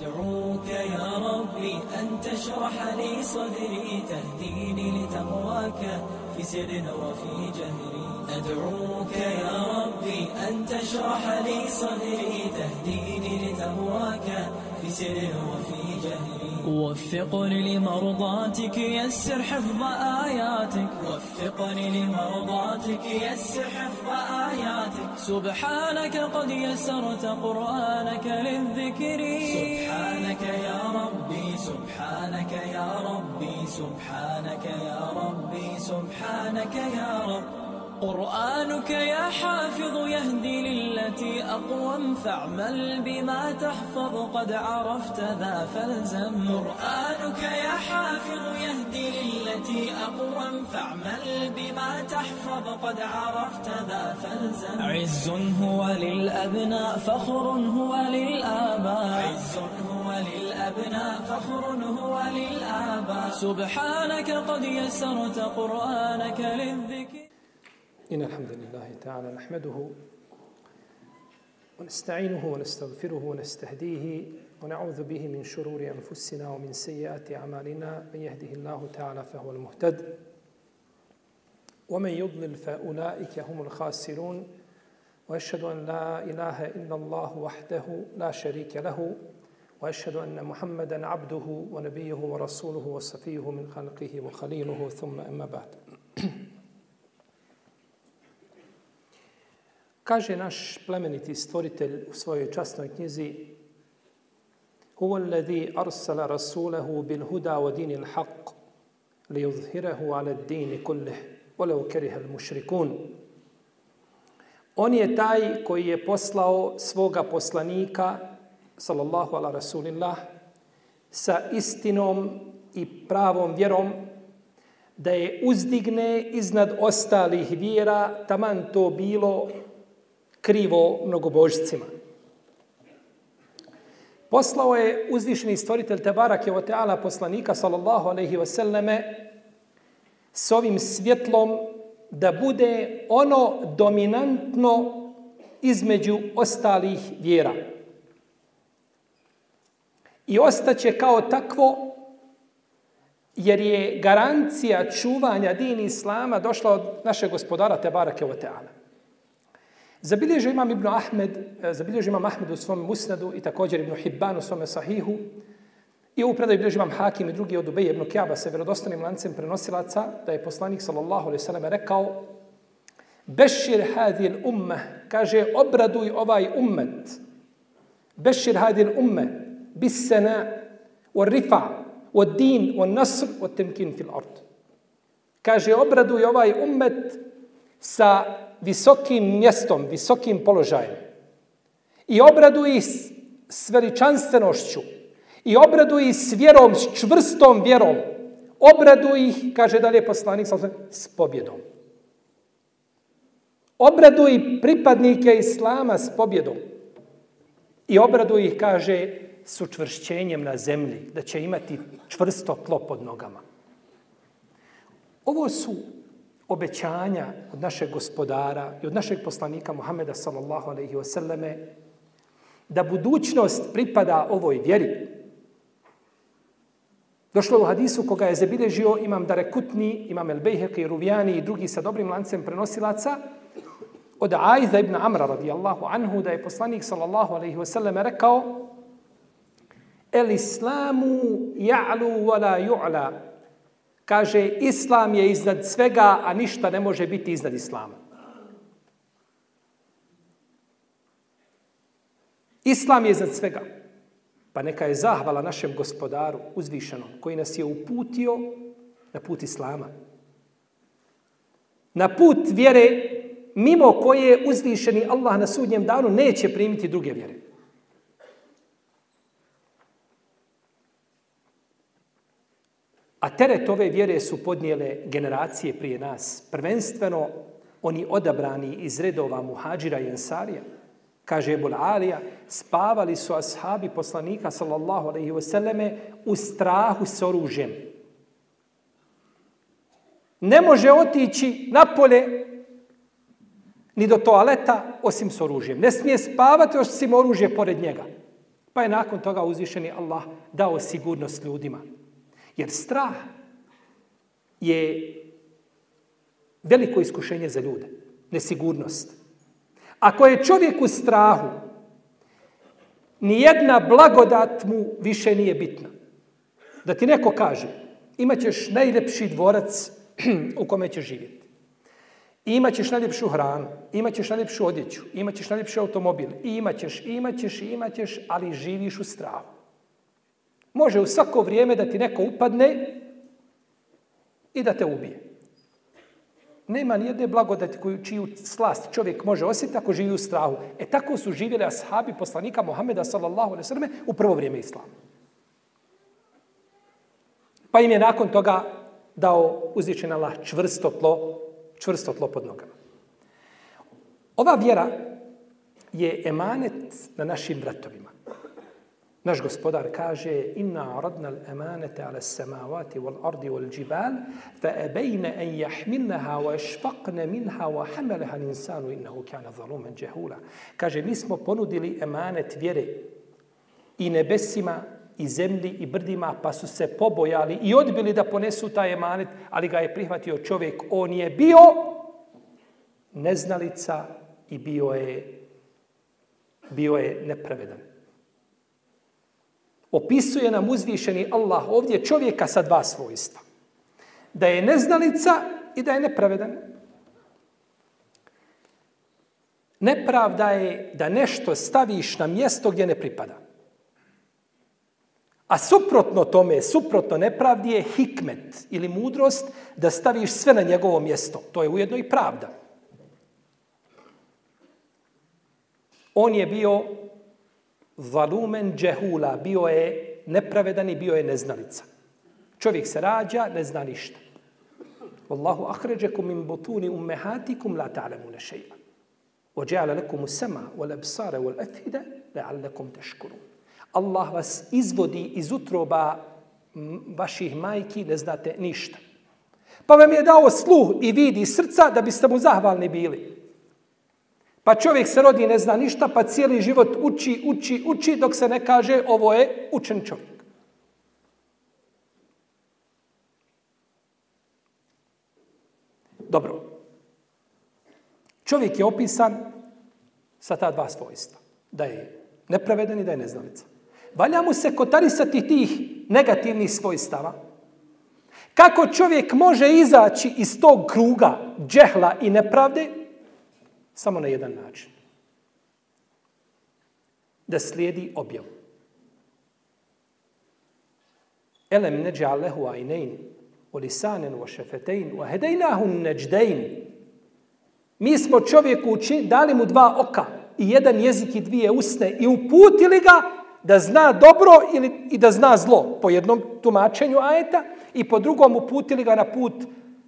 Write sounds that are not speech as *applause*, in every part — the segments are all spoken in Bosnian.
أدعوك يا ربي أن تشرح لي صدري تهديني لتقواك. في سر وفي جهري. أدعوك يا ربي أن تشرح لي صدري تهديني لتقواك في سر وفي جهري. وفقني لمرضاتك يسر حفظ آياتك. وفقني لمرضاتك يسر حفظ آياتك. سبحانك قد يسرت قرآنك للذكر. سبحانك يا ربي سبحانك يا ربي سبحانك يا ربي سبحانك يا رب. قرآنك يا حافظ يهدي للتي أقوم فاعمل بما تحفظ قد عرفت ذا فالزم. قرآنك يا حافظ يهدي للتي أقوم فاعمل بما تحفظ قد عرفت ذا فالزم. عز هو للأبناء فخر هو للآباء. عز هو للأبناء فخر هو للآباء. سبحانك قد يسرت قرآنك للذكر. إن الحمد لله تعالى نحمده ونستعينه ونستغفره ونستهديه ونعوذ به من شرور أنفسنا ومن سيئات أعمالنا. من يهده الله تعالى فهو المهتد ومن يضلل فأولئك هم الخاسرون. وأشهد أن لا إله إلا الله وحده لا شريك له. وأشهد أن محمدا عبده ونبيه ورسوله وصفيه من خلقه وخليله ثم أما بعد Kaže naš plemeniti stvoritelj u svojoj častnoj knjizi Huwa alladhi arsala rasulahu bil huda wa dinil haqq li yuzhirahu ala ad-din kullih walau kariha al-mushrikun On je taj koji je poslao svoga poslanika sallallahu ala rasulillah sa istinom i pravom vjerom da je uzdigne iznad ostalih vjera taman to bilo krivo mnogobožcima. Poslao je uzvišeni stvoritelj Tebarak je oteala poslanika sallallahu alaihi wasallame s ovim svjetlom da bude ono dominantno između ostalih vjera. I ostaće kao takvo jer je garancija čuvanja din Islama došla od našeg gospodara Tebarake wa Teala. Zabilježio imam Ibn Ahmed, e, zabilježio imam Ahmed u svom musnadu i također Ibn Hibban u svom sahihu. I ovu predaju bilježi imam Hakim i drugi od Ubeje Ibn Kjaba sa vjerodostanim lancem prenosilaca da je poslanik sallallahu alaihi sallam rekao Bešir hadil umme, kaže obraduj ovaj ummet. Bešir hadil umme, bis sena, o rifa, o din, o nasr, o temkin fil ard. Kaže obraduj ovaj ummet sa visokim mjestom, visokim položajem. I obraduj ih s veličanstvenošću. I obraduj ih s vjerom, s čvrstom vjerom. Obraduj ih, kaže dalje poslanik, s pobjedom. Obraduj pripadnike Islama s pobjedom. I obraduj ih, kaže, s učvršćenjem na zemlji, da će imati čvrsto tlo pod nogama. Ovo su obećanja od našeg gospodara i od našeg poslanika Muhameda sallallahu alaihi wasallame da budućnost pripada ovoj vjeri. Došlo u hadisu koga je zabilježio imam Darekutni, imam El Bejheqi, Ruvijani i drugi sa dobrim lancem prenosilaca od Aiza ibn Amra radijallahu anhu da je poslanik sallallahu alaihi wasallam rekao El islamu ja'lu wa la ju'la Kaže, islam je iznad svega, a ništa ne može biti iznad islama. Islam je iznad svega. Pa neka je zahvala našem gospodaru uzvišenom, koji nas je uputio na put islama. Na put vjere, mimo koje uzvišeni Allah na sudnjem danu neće primiti druge vjere. A teret ove vjere su podnijele generacije prije nas. Prvenstveno oni odabrani iz redova muhađira i ensarija. Kaže Ebul Alija, spavali su ashabi poslanika sallallahu alaihi wasallame u strahu s oružjem. Ne može otići napolje ni do toaleta osim s oružjem. Ne smije spavati osim oružje pored njega. Pa je nakon toga uzvišeni Allah dao sigurnost ljudima. Jer strah je veliko iskušenje za ljude. Nesigurnost. Ako je čovjek u strahu, nijedna blagodat mu više nije bitna. Da ti neko kaže, imaćeš najljepši dvorac *clears throat* u kome ćeš živjeti. Imaćeš najljepšu hranu, imaćeš najljepšu odjeću, imaćeš najljepši automobil, i imaćeš, imaćeš, imaćeš, ali živiš u strahu. Može u svako vrijeme da ti neko upadne i da te ubije. Nema nijedne blagodati koju, čiju slast čovjek može osjetiti ako živi u strahu. E tako su živjeli ashabi poslanika Muhameda sallallahu alaihi sallam u prvo vrijeme islama. Pa im je nakon toga dao uzvičen Allah čvrsto tlo, čvrsto tlo pod nogama. Ova vjera je emanet na našim vratovima. Naš gospodar kaže inna aradna al-amanata ala as-samawati wal-ardi wal-jibal fa abayna an yahmilnaha wa ashfaqna minha wa hamalaha al-insanu innahu kana zaluman jahula. Kaže mi smo ponudili emanet vjere i nebesima i zemlji i brdima pa su se pobojali i odbili da ponesu taj emanet, ali ga je prihvatio čovjek. On je bio neznalica i bio je bio je nepravedan opisuje nam uzvišeni Allah ovdje čovjeka sa dva svojstva. Da je neznalica i da je nepravedan. Nepravda je da nešto staviš na mjesto gdje ne pripada. A suprotno tome, suprotno nepravdi je hikmet ili mudrost da staviš sve na njegovo mjesto. To je ujedno i pravda. On je bio Valumen džehula bio je nepravedan i bio je neznalica. Čovjek se rađa, ne zna ništa. Wallahu ahređekum min butuni ummehatikum la ta'lamuna ne šeila. Ođeala lekum u sema, u lepsare, u lefide, la'allakum tashkurun. Allah vas izvodi iz utroba vaših majki, ne znate ništa. Pa vam je dao sluh i vidi srca da biste mu zahvalni bili. Pa čovjek se rodi ne zna ništa, pa cijeli život uči, uči, uči, dok se ne kaže ovo je učen čovjek. Dobro. Čovjek je opisan sa ta dva svojstva. Da je nepravedan i da je neznalica. Valja mu se kotarisati tih negativnih svojstava. Kako čovjek može izaći iz tog kruga džehla i nepravde, Samo na jedan način. Da slijedi objavu. Elem neđa lehu ajnein, o lisanen, o šefetein, o hedejnahu neđdein. Mi smo čovjeku učin, dali mu dva oka i jedan jezik i dvije usne i uputili ga da zna dobro ili, i da zna zlo. Po jednom tumačenju ajeta i po drugom uputili ga na put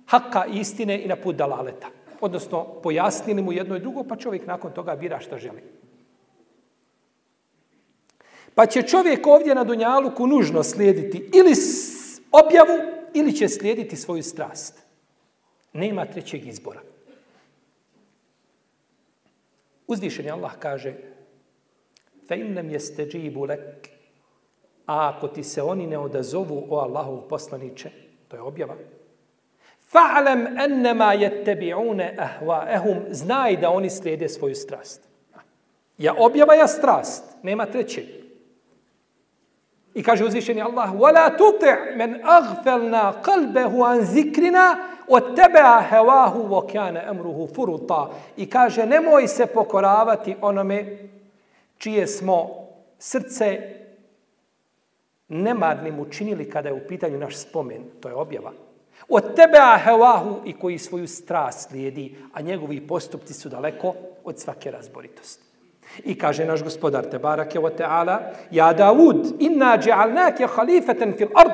haka istine i na put dalaleta odnosno pojasnili mu jedno i drugo, pa čovjek nakon toga bira šta želi. Pa će čovjek ovdje na Dunjaluku nužno slijediti ili objavu, ili će slijediti svoju strast. Nema trećeg izbora. Uzvišeni je Allah kaže fe يَسْتَجِيبُ jeste a ako ti se oni ne odazovu o Allahov poslaniče, to je objava, Fa'lam annama yattabi'una ahwa'ahum, znaj da oni slijede svoju strast. Ja objava ja strast, nema treće. I kaže uzvišeni Allah: "Wala tuti' man aghfalna qalbahu an zikrina wattaba'a hawahu wa kana amruhu furuta." I kaže nemoj se pokoravati onome čije smo srce nemarnim učinili kada je u pitanju naš spomen, to je objava. Od tebe ahevahu i koji svoju strast slijedi, a njegovi postupci su daleko od svake razboritosti. I kaže naš gospodar Tebarake wa ta'ala, Ja Davud, inna dja'alnake halifeten fil ard,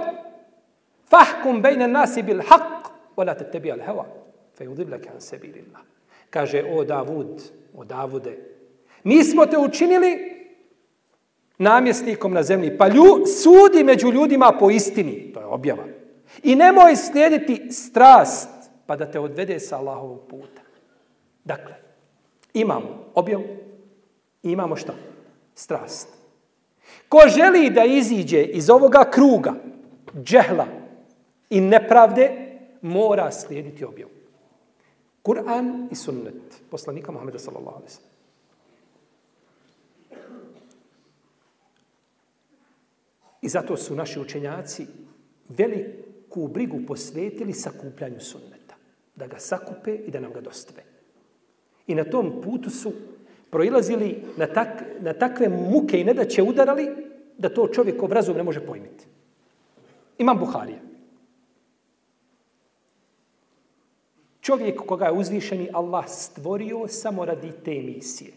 fahkum bejne nasi bil haq, wala te tebi al heva, fe udivlake an sebi lillah. Kaže, o Davud, o Davude, mi smo te učinili namjesnikom na zemlji, pa lju, sudi među ljudima po istini, to je objava. I nemoj slijediti strast pa da te odvede sa Allahovog puta. Dakle, imamo objav i imamo šta? Strast. Ko želi da iziđe iz ovoga kruga džehla i nepravde, mora slijediti objavu. Kur'an i sunnet poslanika Muhammeda sallallahu alaihi sallam. I zato su naši učenjaci ku brigu posvetili sakupljanju sunneta. Da ga sakupe i da nam ga dostave. I na tom putu su proilazili na, tak, na takve muke i ne da će udarali da to čovjek obrazom ne može pojmiti. Imam Buharija. Čovjek koga je uzvišeni Allah stvorio samo radi te misije.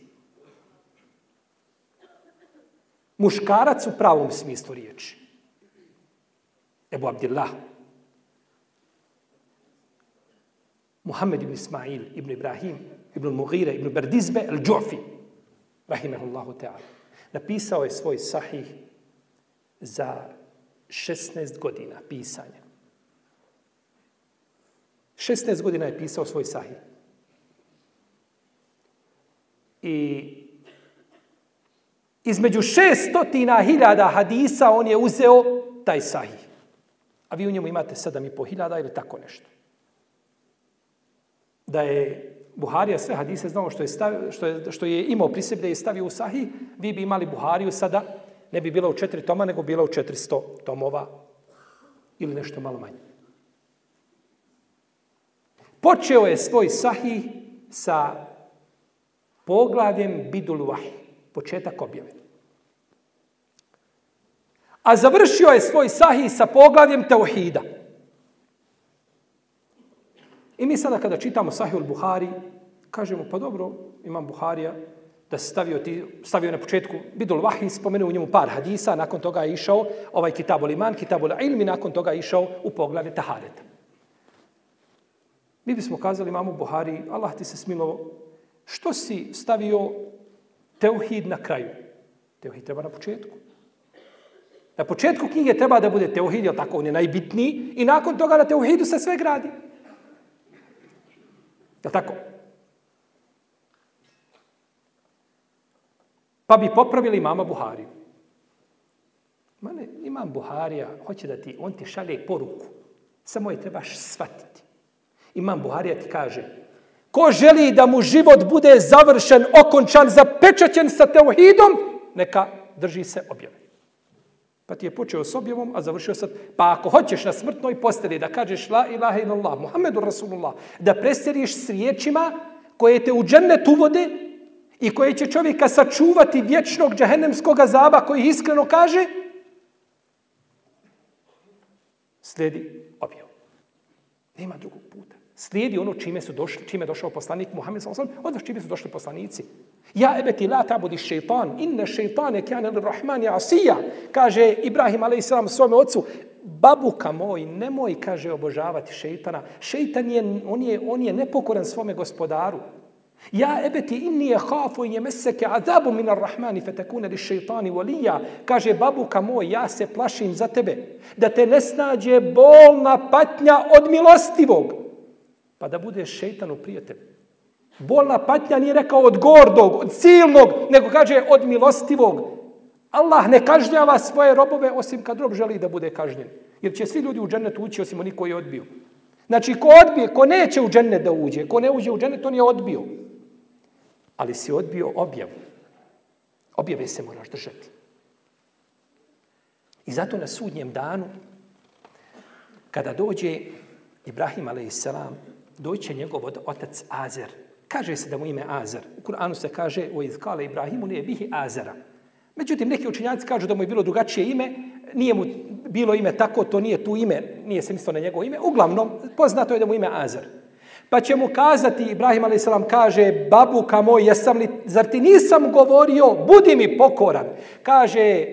Muškarac u pravom smislu riječi. Ebu Abdillah. Muhammed ibn Ismail, ibn Ibrahim, ibn Mughira, ibn Berdizbe, al-đufi, Rahimahullahu ta'ala. Napisao je svoj sahih za 16 godina pisanja. 16 godina je pisao svoj sahih. I između šestotina hiljada hadisa on je uzeo taj sahih. A vi u njemu imate sedam i po hiljada ili tako nešto. Da je Buharija sve hadise znao što je, stavio, što je, što je imao pri sebi da je stavio u sahih, vi bi imali Buhariju sada, ne bi bila u četiri toma, nego bila u 400 tomova ili nešto malo manje. Počeo je svoj sahih sa poglavljem Bidul Vahi, početak objave. A završio je svoj sahih sa poglavljem Teuhida. I mi sada kada čitamo sahih al-Buhari, kažemo, pa dobro, imam Buharija, da se stavio, ti, stavio na početku Bidul Vahi, spomenuo u njemu par hadisa, nakon toga je išao ovaj Kitabul Iman, Kitabul Ilmi, nakon toga je išao u poglavlje Tahareta. Mi bismo kazali mamu Buhari, Allah ti se smilo, što si stavio teuhid na kraju? Teuhid treba na početku. Na početku knjige treba da bude teuhid, jer tako on je najbitniji, i nakon toga na teuhidu se sve gradi. Je tako? Pa bi popravili mama Buhariju. Mane, imam Buharija, hoće da ti, on ti šalje poruku. Samo je trebaš shvatiti. Imam Buharija ti kaže, ko želi da mu život bude završen, okončan, zapečaćen sa teuhidom, neka drži se objave. Pa ti je počeo s objavom, a završio sa... Pa ako hoćeš na smrtnoj posteli da kažeš la ilaha illallah, Muhammedu Rasulullah, da presjeriš s riječima koje te u džennet uvode i koje će čovjeka sačuvati vječnog džahennemskog zaba koji iskreno kaže, slijedi objav. Nema drugog puta slijedi ono čime su došli, čime je došao poslanik Muhammed sallallahu alejhi ve sellem, odnosno čime su došli poslanici. Ja ebeti la tabudi šejtan, inna šejtane kana lirrahmani asiya, kaže Ibrahim alejhi svom ocu, babuka moj, nemoj kaže obožavati šejtana. Šejtan je on je on je nepokoran svome gospodaru. Ja ebeti inni khafu yamsaka azabu min arrahmani fatakuna li šeitani waliya kaže babuka moj ja se plašim za tebe da te ne snađe bolna patnja od milostivog pa da budeš šeitanu prijatelj. Bolna patnja nije rekao od gordog, od silnog, nego kaže od milostivog. Allah ne kažnjava svoje robove osim kad rob želi da bude kažnjen. Jer će svi ljudi u džennet ući osim oni koji je odbio. Znači, ko odbije, ko neće u džennet da uđe, ko ne uđe u džennet, on je odbio. Ali si odbio objavu. Objave se moraš držati. I zato na sudnjem danu, kada dođe Ibrahim a.s doće njegov otac Azer. Kaže se da mu ime Azer. U Kur'anu se kaže o izkale Ibrahimu nije bihi Azera. Međutim, neki učinjaci kažu da mu je bilo drugačije ime, nije mu bilo ime tako, to nije tu ime, nije se mislio na njegovo ime. Uglavnom, poznato je da mu ime Azer. Pa će mu kazati, Ibrahim a.s. kaže, babuka moj, jesam li, zar ti nisam govorio, budi mi pokoran. Kaže,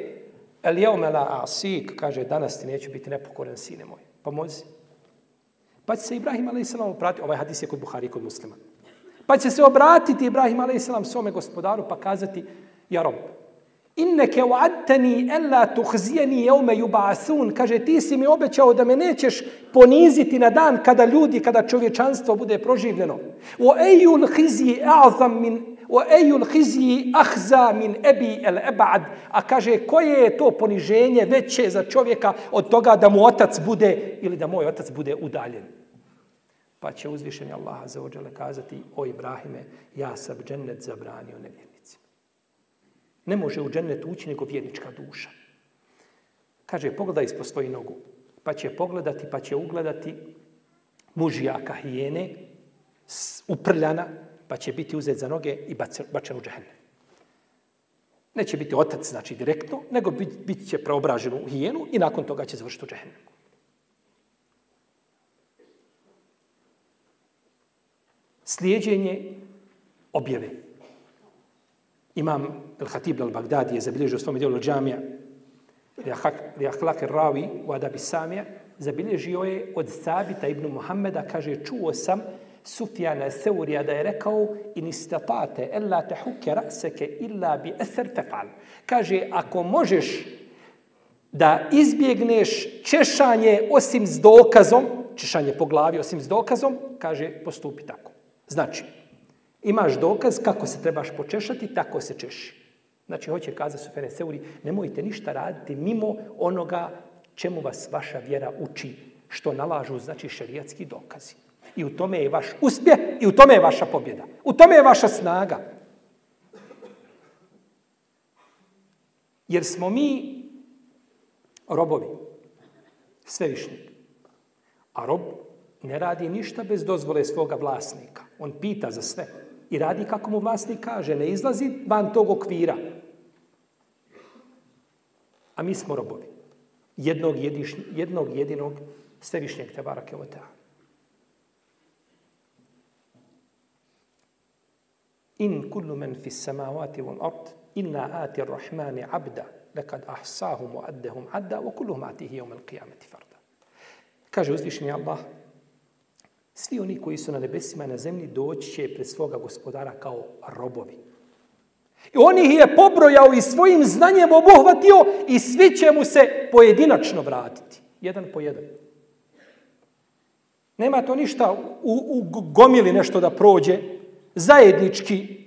el jeumela asik, kaže, danas ti neću biti nepokoran, sine moj. Pa Pomozi. Pa će se Ibrahim a.s. obratiti, ovaj hadis je kod Buhari kod muslima. Pa će se obratiti Ibrahim a.s. svome gospodaru pa kazati, ja rob, inneke wa'adtani ella tuhzijeni jeume jubasun, kaže ti si mi obećao da me nećeš poniziti na dan kada ljudi, kada čovječanstvo bude proživljeno. O ejul hizi a'zam min O ejul hizji ahza min ebi el ebad. A kaže, koje je to poniženje veće za čovjeka od toga da mu otac bude ili da moj otac bude udaljen. Pa će uzvišeni Allah za ođele kazati, o Ibrahime, ja sam džennet zabranio nevjernicima. Ne može u džennet ući nego vjernička duša. Kaže, pogledaj ispod svoju nogu. Pa će pogledati, pa će ugledati mužijaka hijene, uprljana, pa će biti uzet za noge i bačen u džehennem. Neće biti otac, znači direktno, nego bit, bit će preobražen u hijenu i nakon toga će završiti u džahenne. Slijedjenje objave. Imam Al-Hatib al-Baghdadi je zabilježio svom dijelu džamija Riahlak ravi u Adabi Samija zabilježio je od Sabita ibn Muhammeda, kaže, čuo sam Sufjana Seurija da je rekao in istatate ella tehuke raseke illa bi eser tefal. Kaže, ako možeš da izbjegneš češanje osim s dokazom, češanje po glavi osim s dokazom, kaže, postupi tako. Znači, imaš dokaz kako se trebaš počešati, tako se češi. Znači, hoće kaza Sufjana Seuri, nemojte ništa raditi mimo onoga čemu vas vaša vjera uči, što nalažu, znači, šerijatski dokazi. I u tome je vaš uspjeh i u tome je vaša pobjeda. U tome je vaša snaga. Jer smo mi robovi, svevišnji. A rob ne radi ništa bez dozvole svoga vlasnika. On pita za sve i radi kako mu vlasnik kaže, ne izlazi van tog okvira. A mi smo robovi. Jednog, jediš, jednog jedinog svevišnjeg Tebara Kevotea. In kullu men fi samavati wal ard illa ati ar-rahmani 'abda laqad ahsahum wa addahum 'adda wa kulluhum atihi yawm al-qiyamati farda. Kaže uzvišeni Allah Svi oni koji su na nebesima i na zemlji doći će pred svoga gospodara kao robovi. I on ih je pobrojao i svojim znanjem obuhvatio i svi će mu se pojedinačno vratiti. Jedan po jedan. Nema to ništa u, u gomili nešto da prođe, zajednički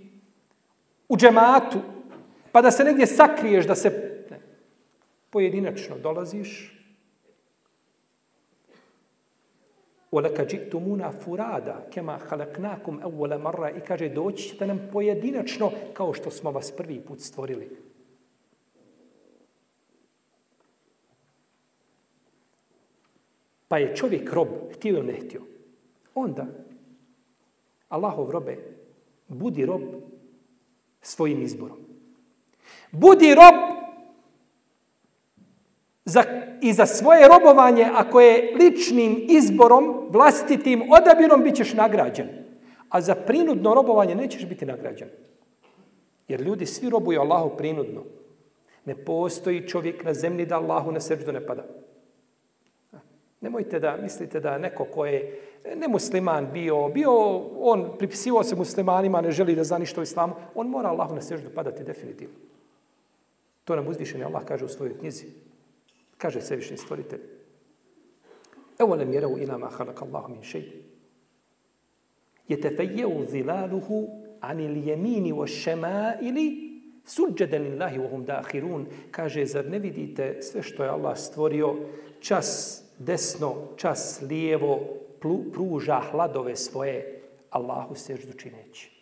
u džematu, pa da se negdje sakriješ, da se ne, pojedinačno dolaziš. Oleka džiktumuna furada, kema halaknakum evvole marra, i kaže, doći ćete nam pojedinačno, kao što smo vas prvi put stvorili. Pa je čovjek rob, htio ili ne htio. Onda, Allahov robe, budi rob svojim izborom. Budi rob za, i za svoje robovanje, ako je ličnim izborom, vlastitim odabirom, bit ćeš nagrađen. A za prinudno robovanje nećeš biti nagrađen. Jer ljudi svi robuju Allahu prinudno. Ne postoji čovjek na zemlji da Allahu na srđu ne pada. Nemojte da mislite da neko ko je nemusliman bio, bio on pripisivao se muslimanima, ne želi da zna ništa o islamu, on mora Allahu na seždu padati definitivno. To nam uzvišeni Allah kaže u svojoj knjizi. Kaže sevišnji stvoritelj. Evo nam jerau ila ma halak Allahu min šeji. Jetefejeu zilaluhu anil jemini wa šemaili suđeden lillahi wa hum dahirun. Kaže, zar ne vidite sve što je Allah stvorio, čas desno, čas lijevo, pruža hladove svoje Allahu seždu čineći.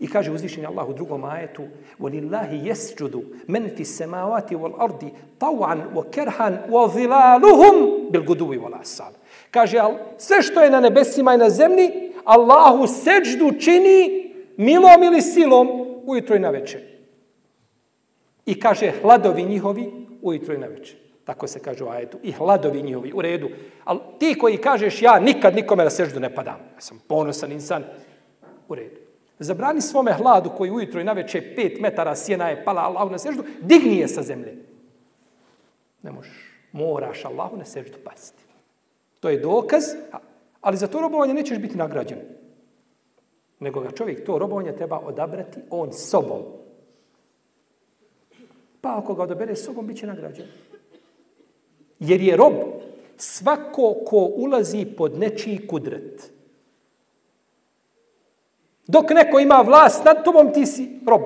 I kaže uzvišenje Allah u drugom ajetu وَلِلَّهِ يَسْجُدُ مَنْ فِي السَّمَاوَاتِ وَالْأَرْضِ طَوْعًا وَكَرْحًا وَظِلَالُهُمْ بِالْغُدُوِ وَالْأَسَالِ Kaže, sve što je na nebesima i na zemlji, Allahu seždu čini milom ili silom ujutro i na večer. I kaže, hladovi njihovi ujutro i na večer. Tako se kaže u ajetu. I hladovi njihovi u redu. Ali ti koji kažeš ja nikad nikome na seždu ne padam. Ja sam ponosan insan. U redu. Zabrani svome hladu koji ujutro i naveče pet metara sjena je pala Allahu na seždu. Digni je sa zemlje. Ne možeš. Moraš Allahu na seždu pasti. To je dokaz. Ali za to robovanje nećeš biti nagrađen. Nego ga čovjek to robovanje treba odabrati on sobom. Pa ako ga odabere sobom, bit će nagrađen. Jer je rob svako ko ulazi pod nečiji kudret. Dok neko ima vlast nad tobom, ti si rob.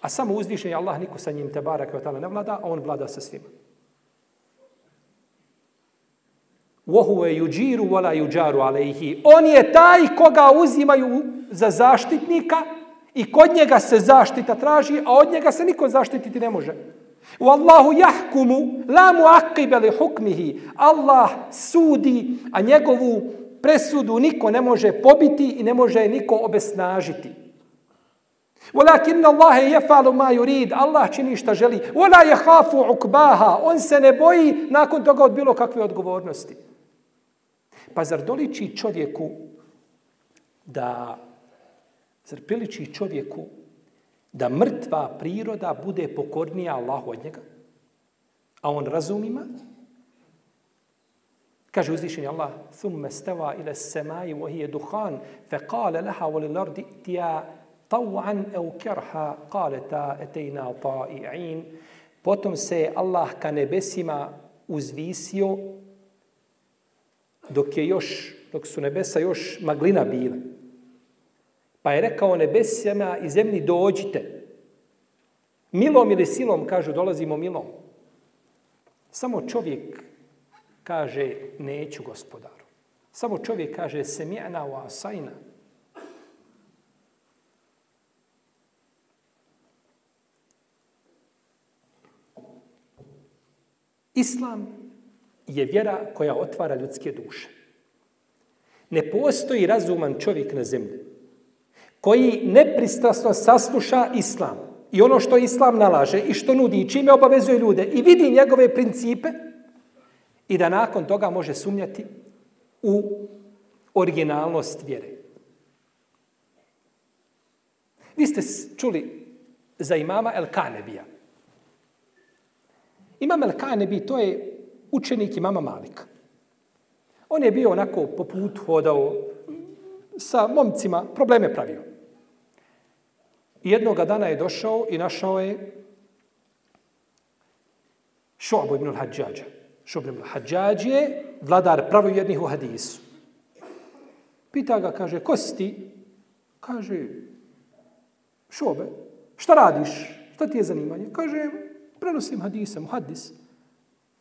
A samo uzvišen je Allah, niko sa njim te barak ne vlada, a on vlada sa svima. وَهُوَ يُجِيرُ وَلَا يُجَارُ عَلَيْهِ On je taj koga uzimaju za zaštitnika i kod njega se zaštita traži, a od njega se niko zaštititi ne može. Wallahu jahkumu la mu'aqqiba li hukmihi. Allah sudi, a njegovu presudu niko ne može pobiti i ne može niko obesnažiti. Walakin Allah yaf'alu ma yurid. Allah čini šta želi. Wala yakhafu ukbaha. On se ne boji nakon toga od bilo kakve odgovornosti. Pa zar doliči čovjeku da zar priliči čovjeku da mrtva priroda bude pokornija Allahu od njega, a on razumima, kaže uzvišenje Allah, ثُمَّ اسْتَوَا إِلَى السَّمَاءِ وَهِيَ دُخَانِ فَقَالَ لَهَا وَلِلَرْدِ اِتِيَا طَوْعًا اَوْ كَرْحَا ta اَتَيْنَا طَائِعِينَ Potom se Allah ka nebesima uzvisio dok je još, dok su nebesa još maglina bile. Pa je rekao nebesima i zemlji dođite. Milom ili silom, kažu, dolazimo milom. Samo čovjek kaže, neću gospodaru. Samo čovjek kaže, semjena u asajna. Islam je vjera koja otvara ljudske duše. Ne postoji razuman čovjek na zemlji koji nepristrasno sasluša islam i ono što islam nalaže i što nudi i čime obavezuje ljude i vidi njegove principe i da nakon toga može sumnjati u originalnost vjere. Vi ste čuli za imama El Kanebija. Imam El Kanebi, to je učenik imama Malika. On je bio onako po putu hodao sa momcima, probleme pravio. I jednoga dana je došao i našao je Šu'bu ibn al-Hadžađa. Šu'bu ibn al-Hadžađ je vladar pravovjernih u hadisu. Pita ga, kaže, ko si ti? Kaže, Šu'be, šta radiš? Šta ti je zanimanje? Kaže, prenosim hadisem, hadis.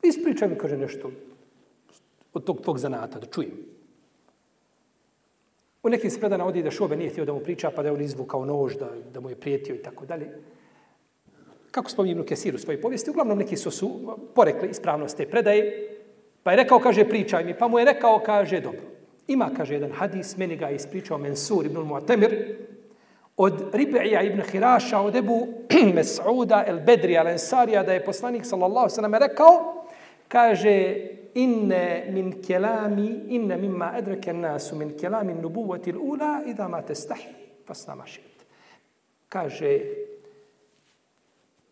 Ispričaj mi, kaže, nešto od tog tvog zanata, da čujem. U nekim se predana odi da šobe nije htio da mu priča, pa da je on izvukao nož, da, da mu je prijetio i tako dalje. Kako spominje Ibn Kesir u svojoj povijesti, uglavnom neki su, su porekli ispravnost te predaje, pa je rekao, kaže, pričaj mi, pa mu je rekao, kaže, dobro. Ima, kaže, jedan hadis, meni ga je ispričao Mensur ibn Mu'tamir, od Ribe'ija ibn Hiraša, od Ebu *clears throat* Mes'uda el Bedri al Ensarija, da je poslanik, sallallahu sallam, rekao, kaže, inne min kelami, inne mimma edreke nasu min kelami nubuvati l'ula, idha ma te stahi, fasna mašit. Kaže,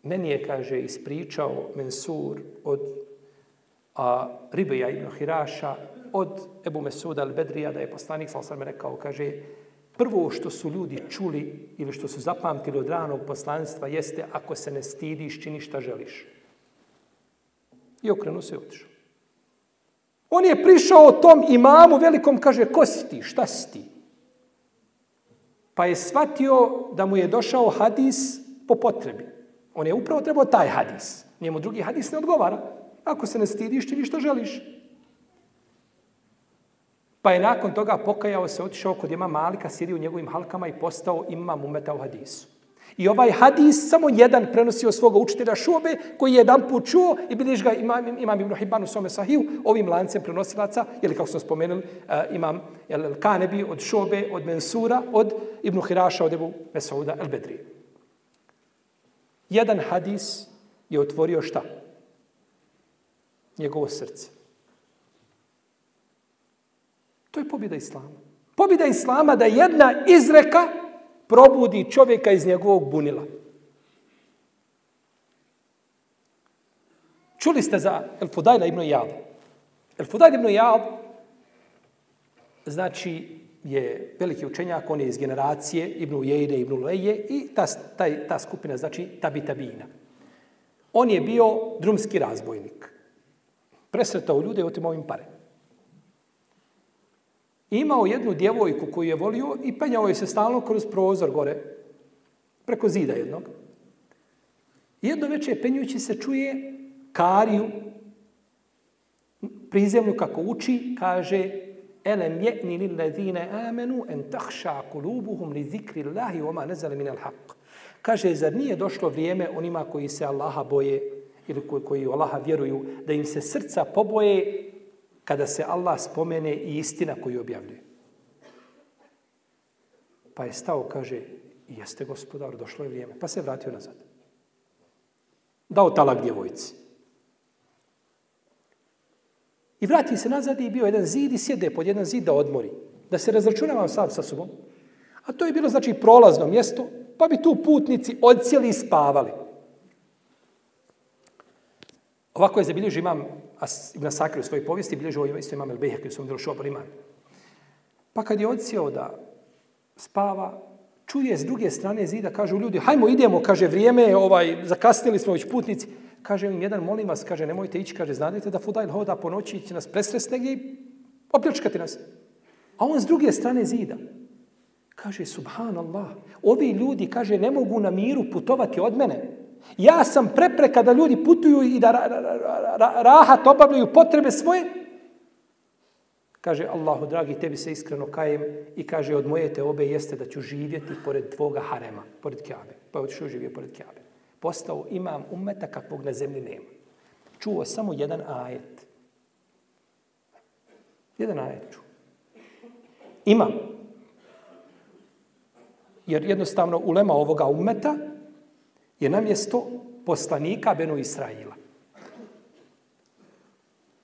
meni je, kaže, ispričao Mensur od a, Ribeja ibn Hiraša, od Ebu Mesuda al-Bedrija, da je poslanik, sal sam rekao, kaže, prvo što su ljudi čuli ili što su zapamtili od ranog poslanstva jeste ako se ne stidiš, čini šta želiš. I okrenu se i otišao. On je prišao tom imamu velikom, kaže, ko si ti, šta si ti? Pa je shvatio da mu je došao hadis po potrebi. On je upravo trebao taj hadis. Njemu drugi hadis ne odgovara. Ako se ne stidiš, ti što želiš. Pa je nakon toga pokajao se, otišao kod ima Malika, sjedi u njegovim halkama i postao imam umeta u hadisu. I ovaj hadis samo jedan prenosio svoga učitelja Šobe, koji je jedan put čuo i biliš ga imam, imam Ibn Hibban u svome sahiju, ovim lancem prenosilaca, ili kako smo spomenuli, eh, imam El Kanebi od Šobe, od Mensura, od Ibn Hiraša, od Ebu Mesauda El Bedri. Jedan hadis je otvorio šta? Njegovo srce. To je pobjeda Islama. Pobjeda Islama da jedna izreka probudi čovjeka iz njegovog bunila. Čuli ste za El Fudajla ibn Jab. El Fudajl ibn Jab znači je veliki učenjak, on je iz generacije Ibn Ujejde, Ibn Leje i ta, ta, ta skupina znači Tabi Tabina. On je bio drumski razbojnik. Presretao ljude i otimao im pare imao jednu djevojku koju je volio i penjao je se stalno kroz prozor gore, preko zida jednog. Jedno večer penjući se čuje Kariju, prizemlju kako uči, kaže Elem je'ni lil ladine amenu en tahša kulubuhum li zikri Allahi oma nezale minel haq. Kaže, zar nije došlo vrijeme onima koji se Allaha boje ili koji, koji u Allaha vjeruju, da im se srca poboje kada se Allah spomene i istina koju objavljuje. Pa je stao, kaže, jeste gospodar, došlo je vrijeme. Pa se vratio nazad. Dao talak djevojci. I vrati se nazad i bio jedan zid i sjede pod jedan zid da odmori. Da se razračunava sad sa sobom. A to je bilo, znači, prolazno mjesto, pa bi tu putnici odcijeli i spavali. Ovako je zabilježio imam Ibn Sakir u svojoj povijesti, bilježi ovo isto imam El Behek u svom delu šobar Iman. Pa kad je odsjeo da spava, čuje s druge strane zida, kažu ljudi, hajmo idemo, kaže, vrijeme je, ovaj, zakasnili smo već putnici. Kaže im jedan, molim vas, kaže, nemojte ići, kaže, znate da Fudail hoda po noći, će nas presresti negdje i opljačkati nas. A on s druge strane zida. Kaže, subhanallah, ovi ljudi, kaže, ne mogu na miru putovati od mene. Ja sam prepreka da ljudi putuju i da ra, ra, ra, rahat obavljaju potrebe svoje. Kaže, Allahu, dragi, tebi se iskreno kajem i kaže, od moje te obe jeste da ću živjeti pored tvoga harema, pored Kjabe. Pa je otišao živio pored Kjabe. Postao imam umeta kakvog na zemlji nema. Čuo samo jedan ajet. Jedan ajet čuo. Imam. Jer jednostavno ulema ovoga umeta je na mjesto poslanika Benu Israila.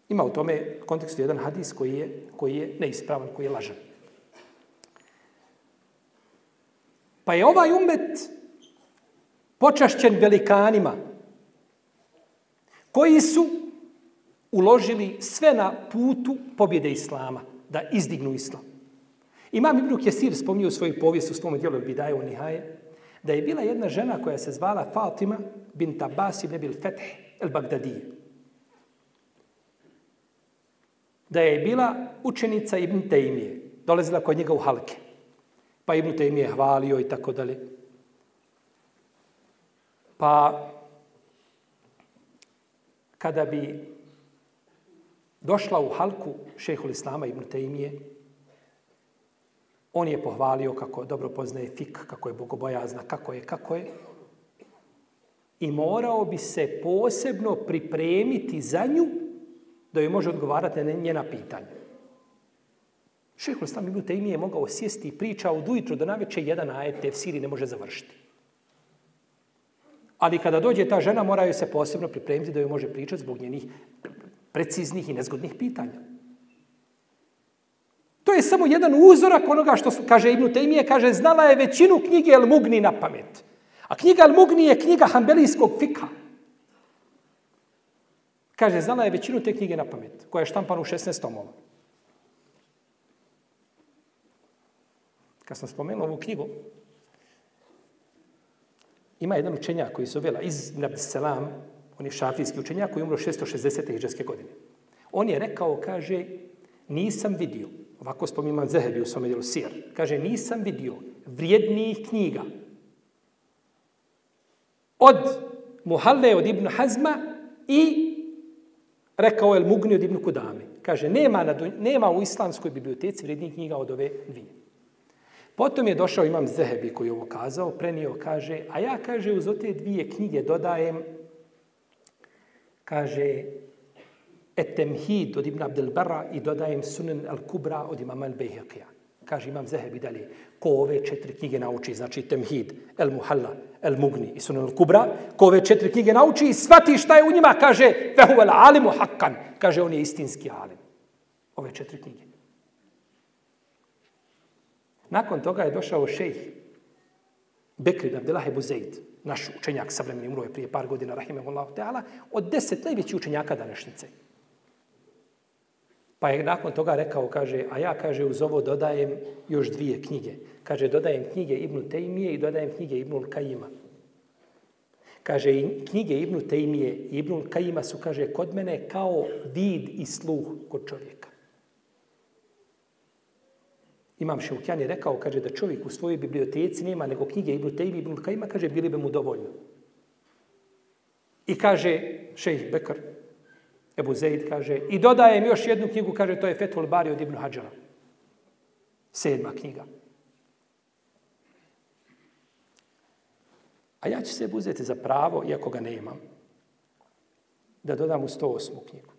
Ima u tome kontekstu jedan hadis koji je, koji je neispravan, koji je lažan. Pa je ovaj umet počašćen velikanima koji su uložili sve na putu pobjede Islama, da izdignu Islam. Imam Ibn Kesir spomnio u svojoj povijesti u svom dijelu Bidaje o Nihaje, da je bila jedna žena koja se zvala Fatima bint Abbas ibn Abil Feth el Bagdadije. Da je bila učenica Ibn Taymije, dolazila kod njega u halke. Pa Ibn Taymije hvalio i tako dalje. Pa kada bi došla u halku šehhul Islama Ibn Taymije, On je pohvalio kako dobro poznaje fik, kako je bogobojazna, kako je, kako je. I morao bi se posebno pripremiti za nju da joj može odgovarati na njena pitanja. Šehol Islam Ibn Taymi je mogao sjesti i priča od ujutru do naveče jedan ajet tefsiri ne može završiti. Ali kada dođe ta žena, mora joj se posebno pripremiti da joj može pričati zbog njenih preciznih i nezgodnih pitanja. To je samo jedan uzorak onoga što kaže Ibn Tejmije, kaže znala je većinu knjige El Mugni na pamet. A knjiga El Mugni je knjiga hambelijskog fika. Kaže, znala je većinu te knjige na pamet, koja je štampana u 16 tomova. Kad sam spomenuo ovu knjigu, ima jedan učenjak koji se uvela iz Nabdeselam, on je šafijski učenjak koji je umro 660. hiđarske godine. On je rekao, kaže, nisam vidio Ovako spominjam Zehebi u svome dijelu Sir. Kaže, nisam vidio vrijednijih knjiga od Muhalle od Ibn Hazma i rekao je Mugni od Ibn Kudame. Kaže, nema, na, nema u islamskoj biblioteci vrijednijih knjiga od ove dvije. Potom je došao imam Zehebi koji je ovo kazao, prenio, kaže, a ja, kaže, uz te dvije knjige dodajem, kaže, Etemhid od Ibn Abdel Barra i dodajem Sunan al-Kubra od imama al-Bejheqija. Kaže imam Zehebi dalje, ko ove četiri knjige nauči, znači Temhid, El Muhalla, El Mugni i Sunan al-Kubra, ko ove četiri knjige nauči i shvati šta je u njima, kaže, fehu el alimu hakkan, kaže on je istinski alim. Ove četiri knjige. Nakon toga je došao šejh Bekri Abdullah ibn Zaid, naš učenjak savremeni, umro je prije par godina, rahimahullahu ta'ala, od deset najvećih učenjaka današnjice. Pa je nakon toga rekao, kaže, a ja, kaže, uz ovo dodajem još dvije knjige. Kaže, dodajem knjige Ibnu Tejmije i dodajem knjige Ibnu Kajima. Kaže, knjige Ibnu Tejmije i Ibnu Kajima su, kaže, kod mene kao vid i sluh kod čovjeka. Imam Šeukjan je rekao, kaže da čovjek u svojoj biblioteci nema nego knjige Ibn i Ibn Kajima, kaže, bili bi mu dovoljno. I kaže šejh Bekar, Ebu Zeid kaže, i dodajem još jednu knjigu, kaže, to je Fethul Bari od Ibn Hadžara. Sedma knjiga. A ja ću se uzeti za pravo, iako ga nemam, da dodam u 108. knjigu.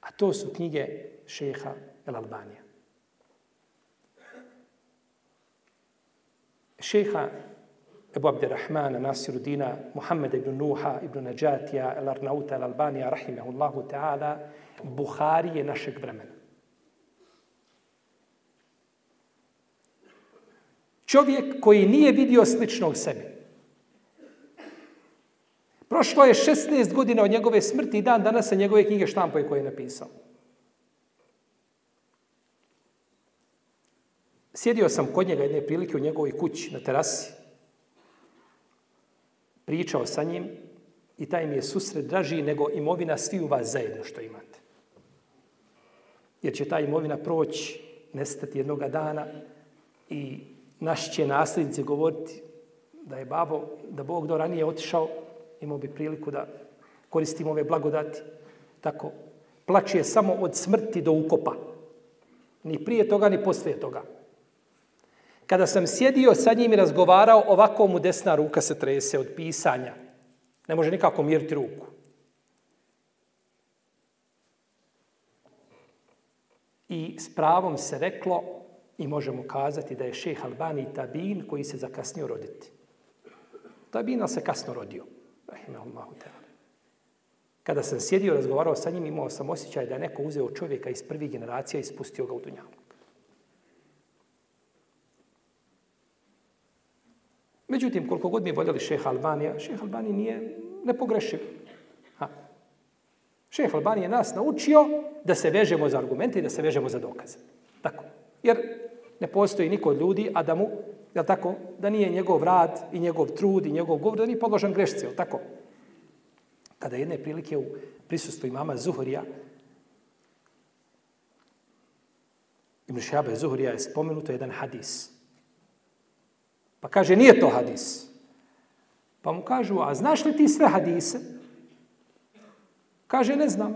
A to su knjige šeha El Albanija. Šeha Ebu Abdirrahmana, Nasirudina, Muhammeda ibn Nuha, ibn Najatija, El Arnauta, El Albanija, rahimehullahu ta'ala, Buhari je našeg vremena. Čovjek koji nije vidio sličnog sebi. Prošlo je 16 godina od njegove smrti i dan danas se njegove knjige štampaju koje je napisao. Sjedio sam kod njega jedne prilike u njegovoj kući na terasi. Pričao sa njim i taj mi je susret draži nego imovina svi u vas zajedno što imate. Jer će ta imovina proći, nestati jednoga dana i naši će nasljednici govoriti da je babo, da Bog do ranije otišao, imao bi priliku da koristimo ove blagodati. Tako, plaće samo od smrti do ukopa. Ni prije toga, ni poslije toga. Kada sam sjedio sa njim i razgovarao, ovako mu desna ruka se trese od pisanja. Ne može nikako miriti ruku. I s pravom se reklo, i možemo kazati da je šeh Albani Tabin koji se zakasnio roditi. Tabina se kasno rodio. Kada sam sjedio i razgovarao sa njim, imao sam osjećaj da je neko uzeo čovjeka iz prvih generacija i spustio ga u dunjalu. Međutim, koliko god mi voljeli šeha Albanija, šeha Albanija nije nepogrešiv. Ha. Šeha Albanija je nas naučio da se vežemo za argumente i da se vežemo za dokaze. Tako. Jer ne postoji niko od ljudi, a da mu, je tako, da nije njegov rad i njegov trud i njegov govor, da nije podložen grešci, je tako? Kada jedne prilike u prisustvu imama Zuhurija, Ibn Šabe Zuhrija je spomenuto jedan hadis. Pa kaže, nije to hadis. Pa mu kažu, a znaš li ti sve hadise? Kaže, ne znam.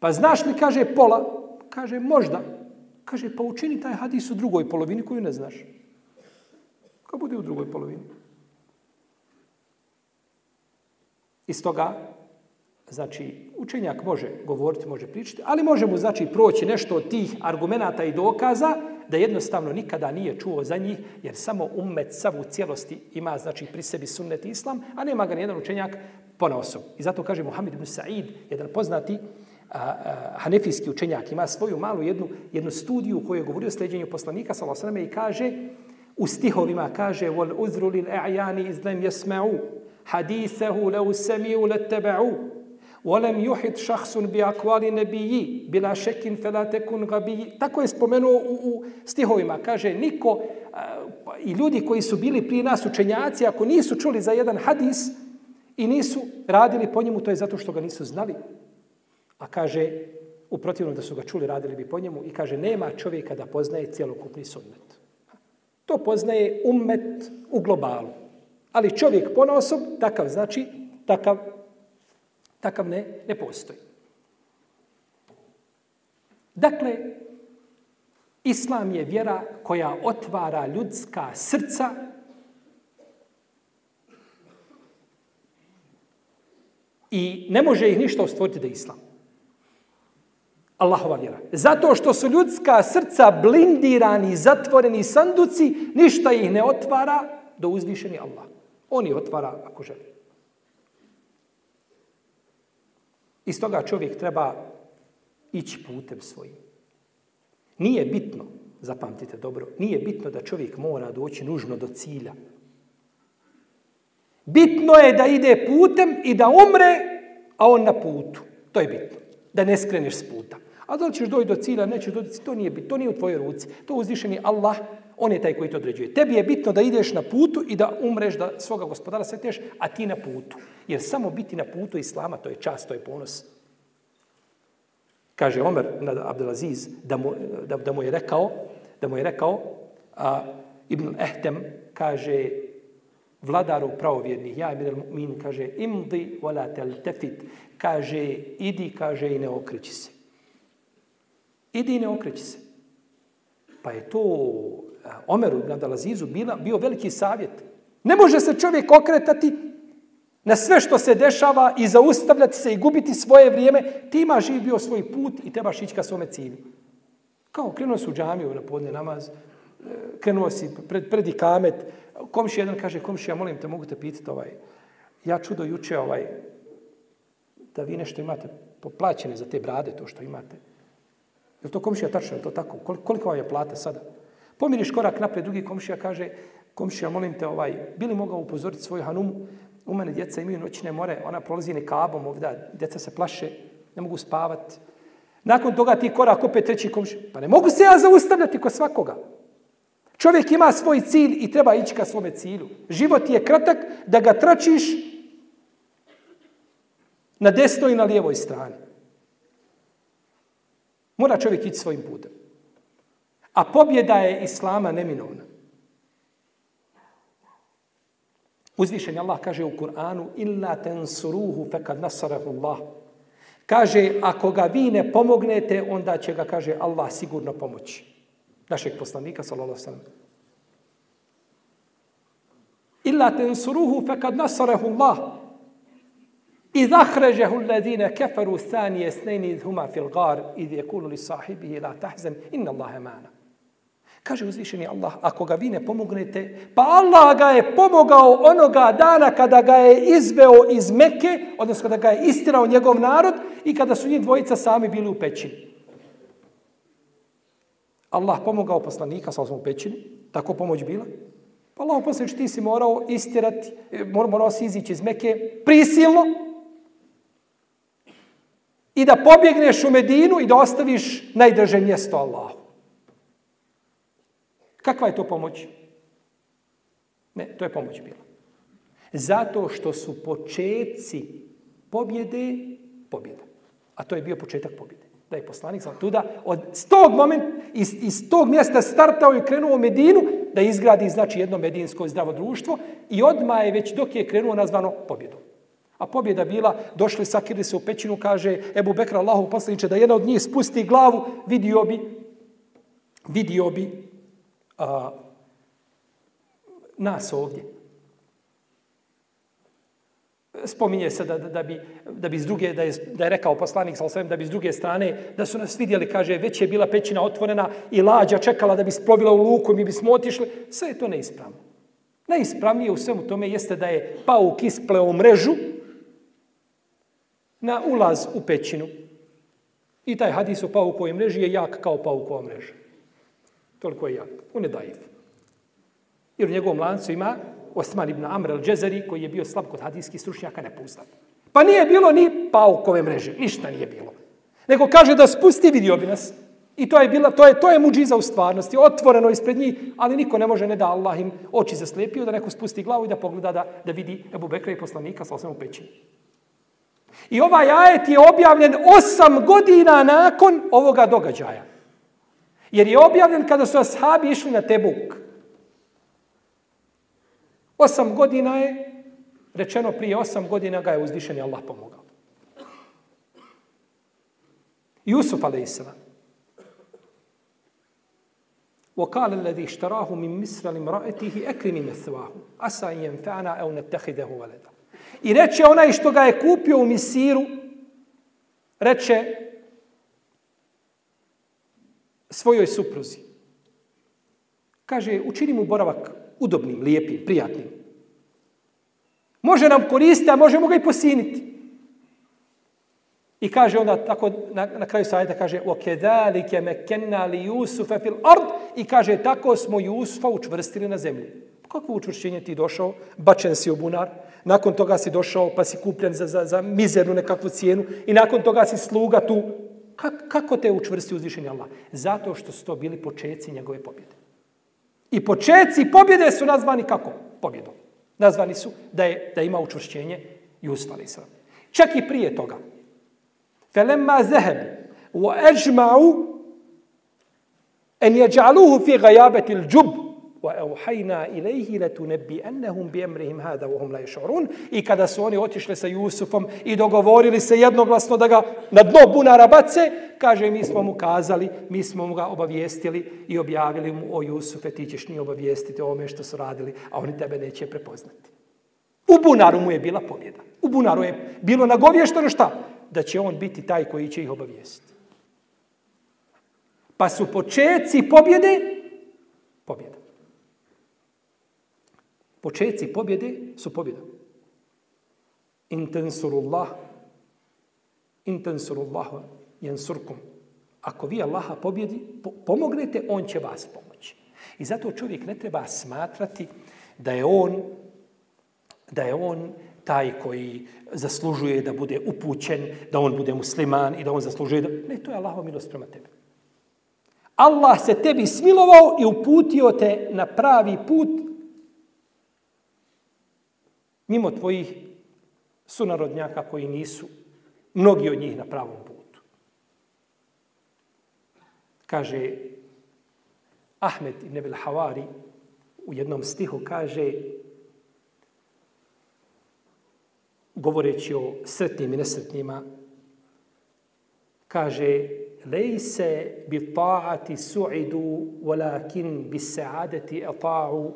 Pa znaš li, kaže, pola? Kaže, možda. Kaže, pa učini taj hadis u drugoj polovini koju ne znaš. Ko bude u drugoj polovini? Iz toga, znači, učenjak može govoriti, može pričati, ali može mu, znači, proći nešto od tih argumenta i dokaza, da jednostavno nikada nije čuo za njih, jer samo ummet sav u cijelosti ima, znači, pri sebi sunnet islam, a nema ga nijedan učenjak po osob. I zato kaže Muhammed ibn Sa'id, jedan poznati a, a, hanefijski učenjak, ima svoju malu jednu, jednu studiju koju je govorio o sljeđenju poslanika, s.a.v. i kaže, u stihovima kaže, وَالْعُذْرُ uzru lil لَمْ يَسْمَعُوا حَدِيثَهُ لَوْ lau لَتَّبَعُوا Olem juhit šahsun bi akvali nebiji, bila šekin felatekun gabiji. Tako je spomenuo u, u stihovima. Kaže, niko a, pa, i ljudi koji su bili prije nas učenjaci, ako nisu čuli za jedan hadis i nisu radili po njemu, to je zato što ga nisu znali. A kaže, u protivnom da su ga čuli, radili bi po njemu. I kaže, nema čovjeka da poznaje cjelokupni sunnet. To poznaje ummet u globalu. Ali čovjek ponosom, takav znači, takav Takav ne, ne postoji. Dakle, Islam je vjera koja otvara ljudska srca i ne može ih ništa ostvoriti da je Islam. Allahova vjera. Zato što su ljudska srca blindirani, zatvoreni sanduci, ništa ih ne otvara do uzvišeni Allah. On ih otvara ako želi. Iz toga čovjek treba ići putem svojim. Nije bitno, zapamtite dobro, nije bitno da čovjek mora doći nužno do cilja. Bitno je da ide putem i da umre, a on na putu. To je bitno. Da ne skreneš s puta. A da li ćeš doći do cilja, nećeš doći, to nije bitno. To nije u tvojoj ruci. To uzvišeni Allah, on je taj koji to određuje. Tebi je bitno da ideš na putu i da umreš, da svoga gospodara sretneš, a ti na putu. Jer samo biti na putu Islama, to je čast, to je ponos. Kaže Omer nad Abdelaziz da mu, da, da mu je rekao da mu je rekao, a, Ibn Ehtem kaže, vladaru pravovjernih, ja Ibn Min, kaže, imdi wala tel tefit, kaže, idi, kaže, i ne okreći se. Idi i ne okreći se. Pa je to Omeru ibn Adalazizu bio veliki savjet. Ne može se čovjek okretati na sve što se dešava i zaustavljati se i gubiti svoje vrijeme. Ti imaš živ bio svoj put i trebaš ići ka svome cilju. Kao krenuo su u džamiju na podne namaz, e, krenuo si pred, pred ikamet, komši jedan kaže, komši, ja molim te, mogu te pitati ovaj, ja čudo juče ovaj, da vi nešto imate poplaćene za te brade, to što imate. Je to komšija tačno, je to tako? Koliko vam je plata sada? Pomiriš korak napred, drugi komšija kaže, komšija, molim te, ovaj, bili mogao upozoriti svoju hanumu, u mene djeca imaju noćne more, ona prolazi nekabom ovdje, djeca se plaše, ne mogu spavati. Nakon toga ti korak opet treći komšija. Pa ne mogu se ja zaustavljati kod svakoga. Čovjek ima svoj cilj i treba ići ka svome cilju. Život je kratak da ga tračiš na desnoj i na lijevoj strani. Mora čovjek ići svojim putem. A pobjeda je Islama neminovna. Uzvišen Allah kaže u Kur'anu illa tensuruhu fekad nasarahu Allah. Kaže, ako ga vi ne pomognete, onda će ga, kaže, Allah sigurno pomoći. Našeg poslanika, sallallahu sallam. Illa tensuruhu fekad nasarahu Allah. I zahrežehu alladine keferu thanije snejni huma fil gar idh je kulu li sahibihi la tahzan inna Allahe. Kaže uzvišeni Allah, ako ga vi ne pomognete, pa Allah ga je pomogao onoga dana kada ga je izveo iz Mekke, odnosno kada ga je istirao njegov narod i kada su njih dvojica sami bili u pećini. Allah pomogao poslanika sa u pećini, tako pomoć bila. Pa Allah poslanič, ti si morao istirati, e, morao si izići iz Mekke prisilno i da pobjegneš u Medinu i da ostaviš najdrže mjesto Allahu. Kakva je to pomoć? Ne, to je pomoć bila. Zato što su početci pobjede pobjeda. A to je bio početak pobjede. Da je poslanik sam tuda od tog moment, iz, iz tog mjesta startao i krenuo u Medinu da izgradi znači jedno medinsko zdravo društvo i odma je već dok je krenuo nazvano pobjedom. A pobjeda bila, došli, sakirili se u pećinu, kaže Ebu Bekra Allahu poslaniče, da jedna od njih spusti glavu, vidio bi, vidio bi a, nas ovdje. Spominje se da, da, da, bi, da bi s druge, da je, da je rekao poslanik sa osvijem, da bi s druge strane, da su nas vidjeli, kaže, već je bila pećina otvorena i lađa čekala da bi splovila u luku i mi bismo otišli. Sve je to neispravno. Najispravnije u svemu tome jeste da je pauk ispleo mrežu na ulaz u pećinu. I taj hadis o paukovoj mreži je jak kao paukova mreža. Toliko je jak. On je daif. Jer u njegovom lancu ima Osman ibn Amr al-Džezari, koji je bio slab kod hadijskih stručnjaka nepustan. Pa nije bilo ni paukove mreže. Ništa nije bilo. Nego kaže da spusti, vidio bi nas. I to je, bila, to je, to je muđiza u stvarnosti. Otvoreno ispred njih, ali niko ne može ne da Allah im oči zaslepio, da neko spusti glavu i da pogleda da, da vidi Ebu Bekra i poslanika sa osam u pećini. I ovaj ajet je objavljen osam godina nakon ovoga događaja. Jer je objavljen kada su ashabi išli na Tebuk. Osam godina je, rečeno prije osam godina ga je uzdišen i Allah pomogao. Jusuf a.s. وقال الذي اشتراه من مصر لامرأته أكرمي مثواه عسى أن ينفعنا أو نتخذه ولدا I reče onaj što ga je kupio u Misiru, reče, svojoj supruzi. Kaže, učini mu boravak udobnim, lijepim, prijatnim. Može nam koristiti, a možemo ga i posiniti. I kaže onda tako na, na kraju sajta kaže وَكَذَلِكَ مَكَنَّا لِيُوسُفَ فِي الْأَرْضِ I kaže tako smo Jusufa učvrstili na zemlji. Kako učvršćenje ti došao? Bačen si u bunar. Nakon toga si došao pa si kupljen za, za, za mizernu nekakvu cijenu. I nakon toga si sluga tu kako te učvrsti uzvišenje Allah? Zato što su to bili početci njegove pobjede. I početci pobjede su nazvani kako? Pobjedom. Nazvani su da je da ima učvršćenje Jusuf a.s. Čak i prije toga. Felemma zeheb wa ajma'u En jeđaluhu fi gajabetil l'đub, wa إِلَيْهِ لَتُنَبِّئَنَّهُمْ بِأَمْرِهِمْ هَذَا وَهُمْ لَا يَشْعُرُونَ. I kada su oni otišli sa Jusufom i dogovorili se jednoglasno da ga na dno bunara bace, kaže mi smo mu kazali, mi smo mu ga obavijestili i objavili mu o Jusufe, ti ćeš nije obavijestiti o ome što su radili, a oni tebe neće prepoznati. U bunaru mu je bila pobjeda. U bunaru je bilo nagovješteno šta? Da će on biti taj koji će ih obavijestiti. Pa su početci pobjede pobjeda. Početci pobjede su pobjeda. Intensurullah intensurullah jensurkum. Ako vi Allaha pobjedi, pomognete, on će vas pomoći. I zato čovjek ne treba smatrati da je on da je on taj koji zaslužuje da bude upućen, da on bude musliman i da on zaslužuje da... Ne, to je Allahova milost prema tebi. Allah se tebi smilovao i uputio te na pravi put mimo tvojih sunarodnjaka koji nisu mnogi od njih na pravom putu. Kaže Ahmed ibn Abil Havari u jednom stihu kaže govoreći o sretnim i nesretnima kaže lejse bi ta'ati su'idu walakin bi sa'adati ata'u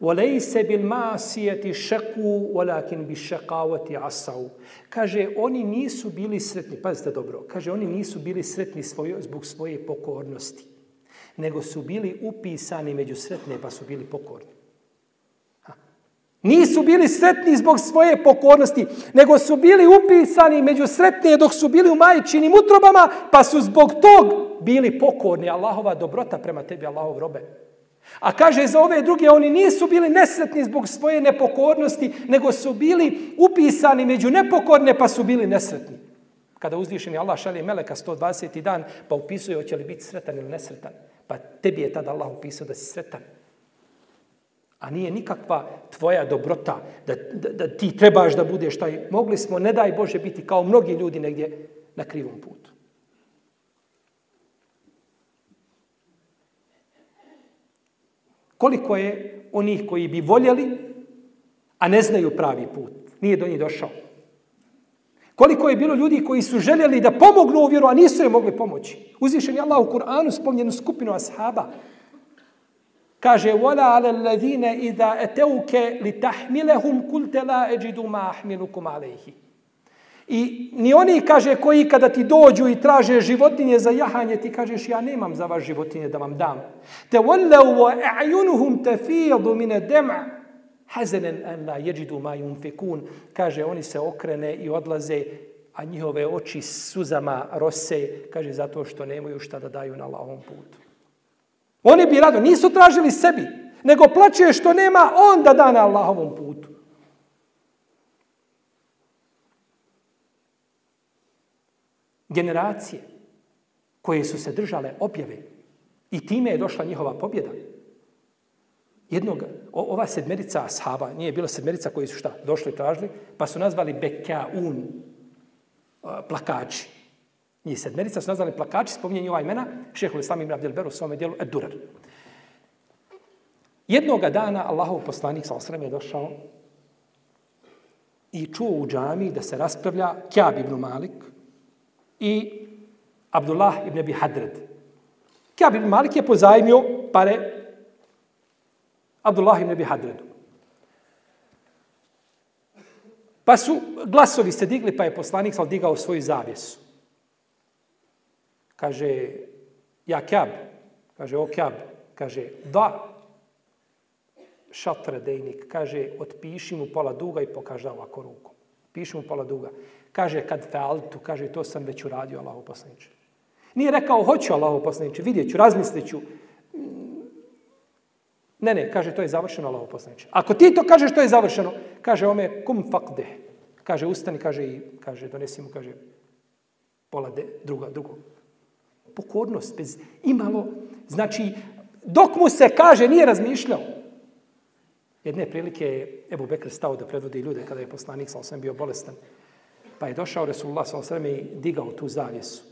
وليس بالمعصيه شقوا ولكن بالشقاوه عصوا kaže oni nisu bili sretni pazite dobro kaže oni nisu bili sretni svoje zbog svoje pokornosti nego su bili upisani među sretne pa su bili pokorni Nisu bili sretni zbog svoje pokornosti, nego su bili upisani među sretne dok su bili u majčinim utrobama, pa su zbog tog bili pokorni. Allahova dobrota prema tebi, Allahov robe. A kaže za ove druge, oni nisu bili nesretni zbog svoje nepokornosti, nego su bili upisani među nepokorne, pa su bili nesretni. Kada uzvišeni Allah šalje Meleka 120. dan, pa upisuje hoće li biti sretan ili nesretan. Pa tebi je tada Allah upisao da si sretan. A nije nikakva tvoja dobrota da, da, da ti trebaš da budeš taj. Mogli smo, ne daj Bože, biti kao mnogi ljudi negdje na krivom putu. Koliko je onih koji bi voljeli, a ne znaju pravi put. Nije do njih došao. Koliko je bilo ljudi koji su željeli da pomognu u vjeru, a nisu je mogli pomoći. Uzvišen je Allah u Kur'anu spomnjenu skupinu ashaba. Kaže, وَلَا عَلَى الَّذِينَ إِذَا أَتَوْكَ لِتَحْمِلَهُمْ كُلْتَ لَا أَجِدُ مَا أَحْمِلُكُمْ عَلَيْهِ I ni oni, kaže, koji kada ti dođu i traže životinje za jahanje, ti kažeš, ja nemam za vaš životinje da vam dam. Te wallau wa a'yunuhum tafidu ad-dam' hazanan an la yajidu ma yunfikun. Kaže, oni se okrene i odlaze, a njihove oči suzama rose, kaže, zato što nemaju šta da daju na Allahovom putu. Oni bi rado, nisu tražili sebi, nego plaće što nema onda da na Allahovom putu. Generacije koje su se držale objave i time je došla njihova pobjeda. Jednog, ova sedmerica ashaba, nije bila sedmerica koji su šta, došli i tražili, pa su nazvali Bekaun, plakači. Njih sedmerica su nazvali plakači, spominje ova imena, šehu Islam ibn Abdel Beru u svome dijelu Edurar. Jednoga dana Allahov poslanik sa osreme je došao i čuo u džami da se raspravlja Kjab ibn Malik i Abdullah ibn Abi Hadred. Kjab ibn Malik je pozajmio pare Abdullah ibn Abi Hadredu. Pa su glasovi se digli, pa je poslanik sal digao svoju zavjesu. Kaže, ja kjab. Kaže, o kjab. Kaže, da šatre dejnik. Kaže, otpiši mu pola duga i pokaži ovako rukom. Piši mu pola duga. Kaže, kad fealtu, kaže, to sam već uradio, Allahu poslaniče. Nije rekao, hoću Allahu poslaniče, vidjet ću, razmislit ću. Ne, ne, kaže, to je završeno, Allahu poslaniče. Ako ti to kažeš, to je završeno, kaže, ome, kum fakde. Kaže, ustani, kaže, i kaže, donesi mu, kaže, pola de, druga, drugog pokornost, bez imalo, znači, dok mu se kaže, nije razmišljao. Jedne prilike je Ebu Bekr stao da predvodi ljude kada je poslanik sa osam bio bolestan. Pa je došao Resulullah s.a.v. i digao tu zavjesu.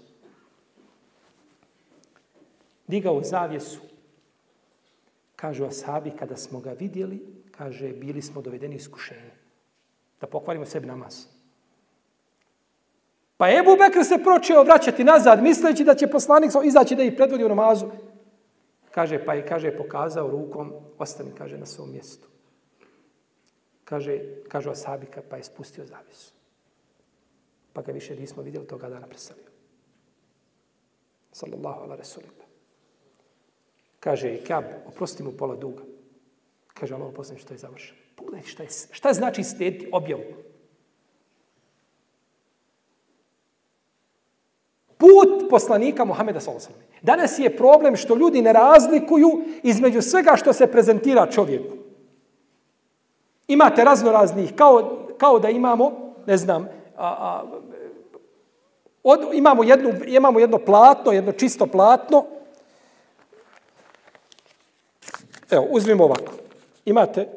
digao zavjesu. Kažu ashabi, kada smo ga vidjeli, kaže, bili smo dovedeni iskušenju. Da pokvarimo sebi namaz. Pa Ebu Bekr se pročeo vraćati nazad, misleći da će poslanik izaći da ih predvodi u namazu. Kaže, pa je, kaže, pokazao rukom, ostani, kaže, na svom mjestu. Kaže, kažu ashabika, pa je spustio zavisu. Pa ga više nismo vidjeli toga dana preselio. Sallallahu ala rasulillah. Kaže, Kab, oprosti mu pola duga. Kaže, Allah, oprosti što je završeno. Pogledaj šta, je, šta znači slijediti objavu. Put poslanika Muhameda s.a.v. Danas je problem što ljudi ne razlikuju između svega što se prezentira čovjeku. Imate razno raznih, kao, kao da imamo, ne znam, a, a, od, imamo, jednu, imamo jedno platno, jedno čisto platno. Evo, uzmimo ovako. Imate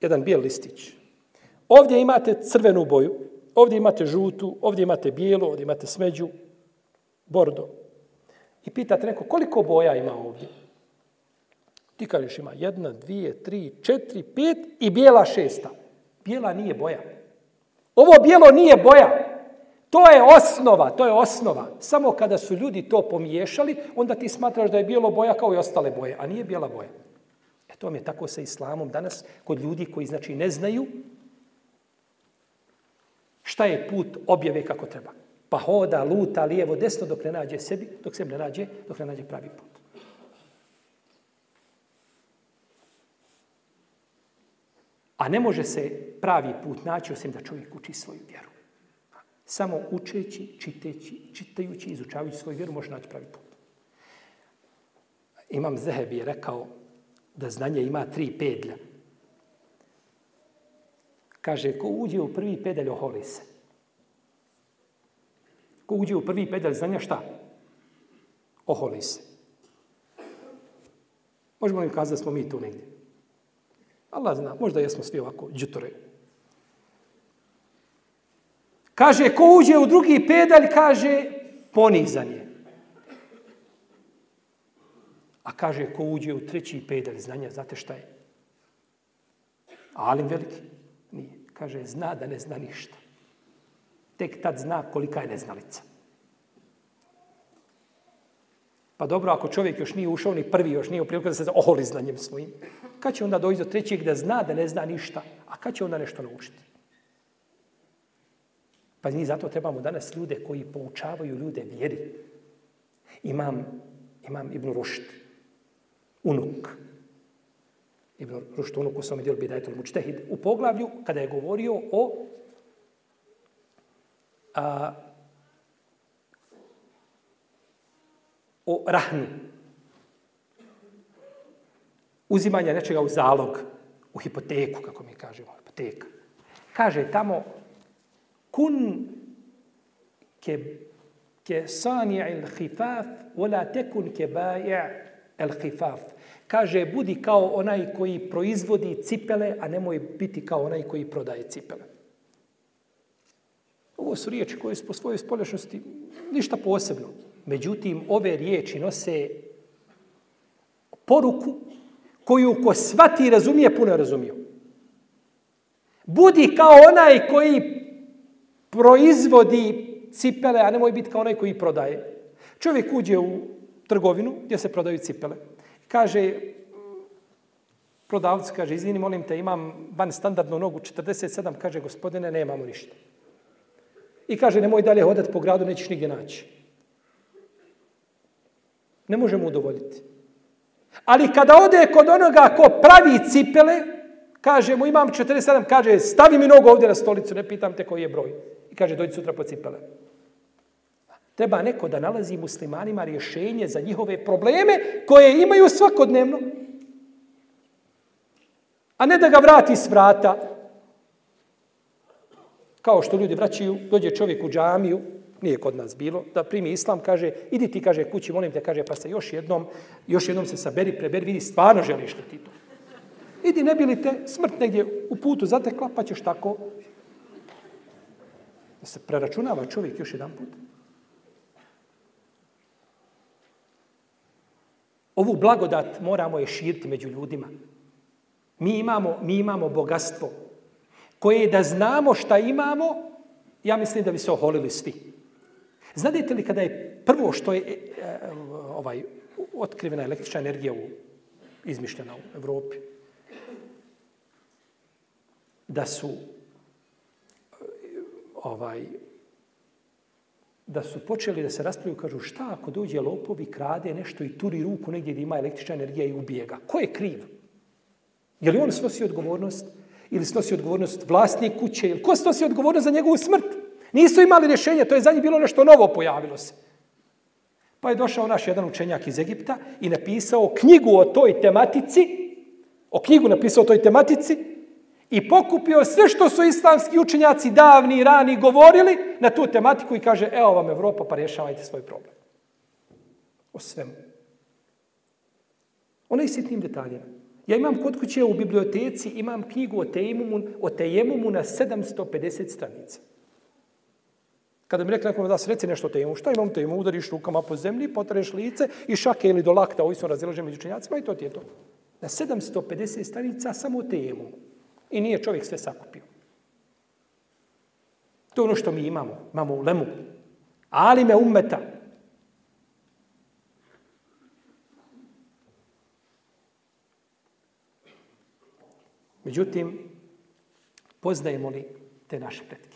jedan bijel listić. Ovdje imate crvenu boju, ovdje imate žutu, ovdje imate bijelu, ovdje imate smeđu, bordo. I pitate neko, koliko boja ima ovdje? Ti kažeš ima jedna, dvije, tri, četiri, pet i bijela šesta. Bijela nije boja. Ovo bijelo nije boja. To je osnova, to je osnova. Samo kada su ljudi to pomiješali, onda ti smatraš da je bijelo boja kao i ostale boje, a nije bijela boja. E to je tako sa islamom danas kod ljudi koji znači ne znaju šta je put objave kako treba. Pa hoda, luta, lijevo, desno dok ne nađe sebi, dok se ne nađe, dok ne nađe pravi put. A ne može se pravi put naći osim da čovjek uči svoju vjeru. Samo učeći, čiteći, čitajući, izučavajući svoju vjeru može naći pravi put. Imam Zehebi je rekao da znanje ima tri pedlja. Kaže, ko uđe u prvi pedalj, oholi se. Ko uđe u prvi pedalj znanja, šta? Oholi se. Možemo li kazati da smo mi tu negdje? Allah zna, možda jesmo svi ovako džutore. Kaže, ko uđe u drugi pedalj, kaže, ponizan je. A kaže, ko uđe u treći pedalj znanja, znate šta je? Alim veliki? Nije. Kaže, zna da ne zna ništa. Tek tad zna kolika je neznalica. Pa dobro, ako čovjek još nije ušao, ni prvi još nije u priliku da se oholi znanjem svojim, kad će onda doći do trećeg da zna da ne zna ništa, a kad će onda nešto naučiti? Pa mi zato trebamo danas ljude koji poučavaju ljude vjeri. Imam, imam Ibn Rušt, unuk. Ibn Rušt, unuk u svome dijelu Bidajetul Mučtehid, u poglavlju kada je govorio o a, o rahnu. Uzimanje nečega u zalog, u hipoteku, kako mi kažemo, hipoteka. Kaže tamo, kun ke, ke sani il hifaf, wala tekun ke baja el hifaf. Kaže, budi kao onaj koji proizvodi cipele, a nemoj biti kao onaj koji prodaje cipele. Ovo su riječi koje su po svojoj spolješnosti ništa posebno. Međutim, ove riječi nose poruku koju ko svati razumije, puno razumio. Budi kao onaj koji proizvodi cipele, a nemoj biti kao onaj koji prodaje. Čovjek uđe u trgovinu gdje se prodaju cipele. Kaže, prodavcu, kaže, izvini, molim te, imam van standardnu nogu 47, kaže, gospodine, nemamo ništa. I kaže, nemoj dalje hodati po gradu, nećeš nigdje naći. Ne možemo udovoljiti. Ali kada ode kod onoga ko pravi cipele, kaže mu imam 47, kaže stavi mi nogu ovdje na stolicu, ne pitam te koji je broj. I kaže dođi sutra po cipele. Treba neko da nalazi muslimanima rješenje za njihove probleme koje imaju svakodnevno. A ne da ga vrati s vrata. Kao što ljudi vraćaju, dođe čovjek u džamiju, nije kod nas bilo, da primi islam, kaže, idi ti, kaže, kući, molim te, kaže, pa se još jednom, još jednom se saberi, preberi, vidi, stvarno želiš li ti to. Idi, ne bili te smrt negdje u putu zatekla, pa ćeš tako da se preračunava čovjek još jedan put. Ovu blagodat moramo je širiti među ljudima. Mi imamo, mi imamo bogatstvo koje da znamo šta imamo, ja mislim da bi se oholili svi. Znate li kada je prvo što je e, ovaj otkrivena električna energija u, izmišljena u Evropi, da su e, ovaj da su počeli da se raspravljaju, kažu šta ako dođe lopovi, krade nešto i turi ruku negdje gdje ima električna energija i ubije ga. Ko je kriv? Je li on snosi odgovornost? Ili snosi odgovornost vlasnik kuće? Ili ko snosi odgovornost za njegovu smrt? Nisu imali rješenje, to je za njih bilo nešto novo pojavilo se. Pa je došao naš jedan učenjak iz Egipta i napisao knjigu o toj tematici, o knjigu napisao o toj tematici, i pokupio sve što su islamski učenjaci davni i rani govorili na tu tematiku i kaže, evo vam Evropa, pa rješavajte svoj problem. O svemu. Ono i sitnim detaljima. Ja imam kod kuće u biblioteci, imam knjigu o tejemumu, o tejemumu na 750 stranica. Kada mi rekli nekom da se reci nešto temu, šta imam temu, udariš rukama po zemlji, potreš lice i šake ili do lakta, ovisno razilažem među činjacima i to ti je to. Na 750 stranica samo temu. I nije čovjek sve sakupio. To je ono što mi imamo. Imamo u lemu. Ali me ummeta. Međutim, poznajemo li te naše predike?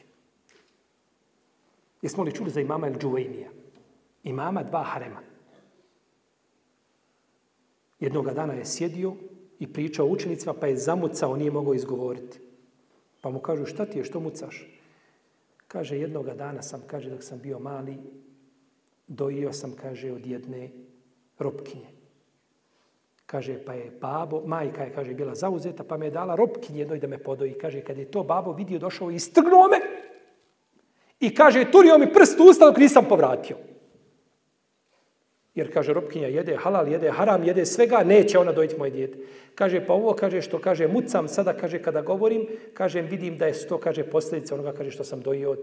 Jesmo li čuli za imama El Džuvejnija? Imama dva harema. Jednoga dana je sjedio i pričao učenicima, pa je zamucao, nije mogao izgovoriti. Pa mu kažu, šta ti je, što mucaš? Kaže, jednoga dana sam, kaže, dok sam bio mali, dojio sam, kaže, od jedne ropkinje. Kaže, pa je babo, majka je, kaže, bila zauzeta, pa me je dala ropkinje jednoj da me podoji. Kaže, kad je to babo vidio, došao i strgnuo me. I kaže, turio mi prst u usta dok nisam povratio. Jer, kaže, robkinja jede halal, jede haram, jede svega, neće ona dojiti moje djete. Kaže, pa ovo, kaže, što kaže, mucam sada, kaže, kada govorim, kaže, vidim da je to, kaže, posljedica onoga, kaže, što sam dojio od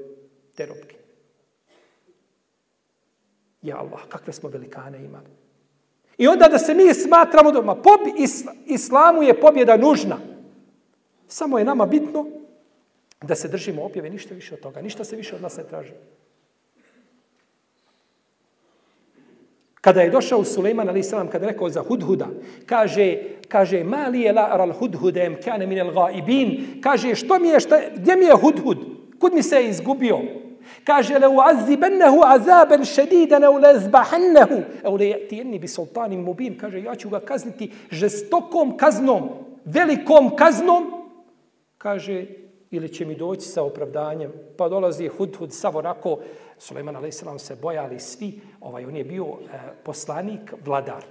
te ropke. Ja Allah, kakve smo velikane imali. I onda da se mi smatramo doma, pob, islamu je pobjeda nužna. Samo je nama bitno da se držimo objave, ništa više od toga, ništa se više od nas ne traži. Kada je došao Suleiman ali selam kada je rekao za Hudhuda, kaže kaže mali je la aral Hudhudem kana min al ghaibin, kaže što mi je šta gdje mi je Hudhud? Kud mi se je izgubio? Kaže le uazibannahu azaban shadidan aw lazbahannahu aw la yatini bi sultanin mubin, kaže ja ću ga kazniti žestokom kaznom, velikom kaznom. Kaže ili će mi doći sa opravdanjem. Pa dolazi Hudhud sav onako, Suleiman a.s. se bojali svi, ovaj, on je bio e, poslanik, vladar.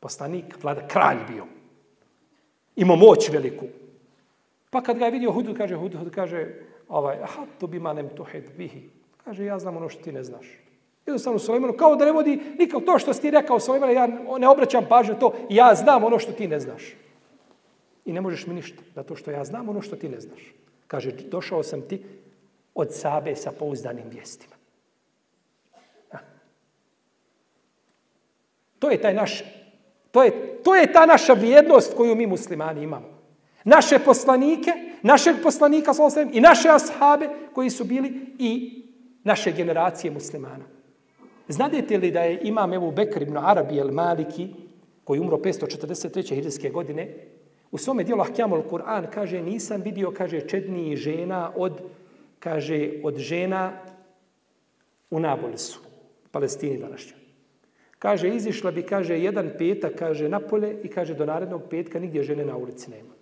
Poslanik, vladar, kralj bio. Imao moć veliku. Pa kad ga je vidio Hudhud, kaže, Hudhud kaže, ovaj, aha, to bi manem tuhed bihi. Kaže, ja znam ono što ti ne znaš. Jednostavno Sulejmanu, kao da ne vodi nikako to što si ti rekao Sulejmanu, ja ne obraćam pažnju to, ja znam ono što ti ne znaš. I ne možeš mi ništa, zato što ja znam ono što ti ne znaš. Kaže, došao sam ti od Sabe sa pouzdanim vijestima. To je taj naš, to je, to je ta naša vrijednost koju mi muslimani imamo. Naše poslanike, našeg poslanika sallallahu i naše ashabe koji su bili i naše generacije muslimana. Znadete li da je imam Ebu Bekr ibn Arabi el Maliki, koji umro 543. hirijske godine, U svome dijelu Ahkjamul Kur'an kaže nisam vidio, kaže, čedniji žena od, kaže, od žena u Nabolsu, Palestini današnjoj. Kaže, izišla bi, kaže, jedan petak, kaže, napolje i kaže, do narednog petka nigdje žene na ulici nema.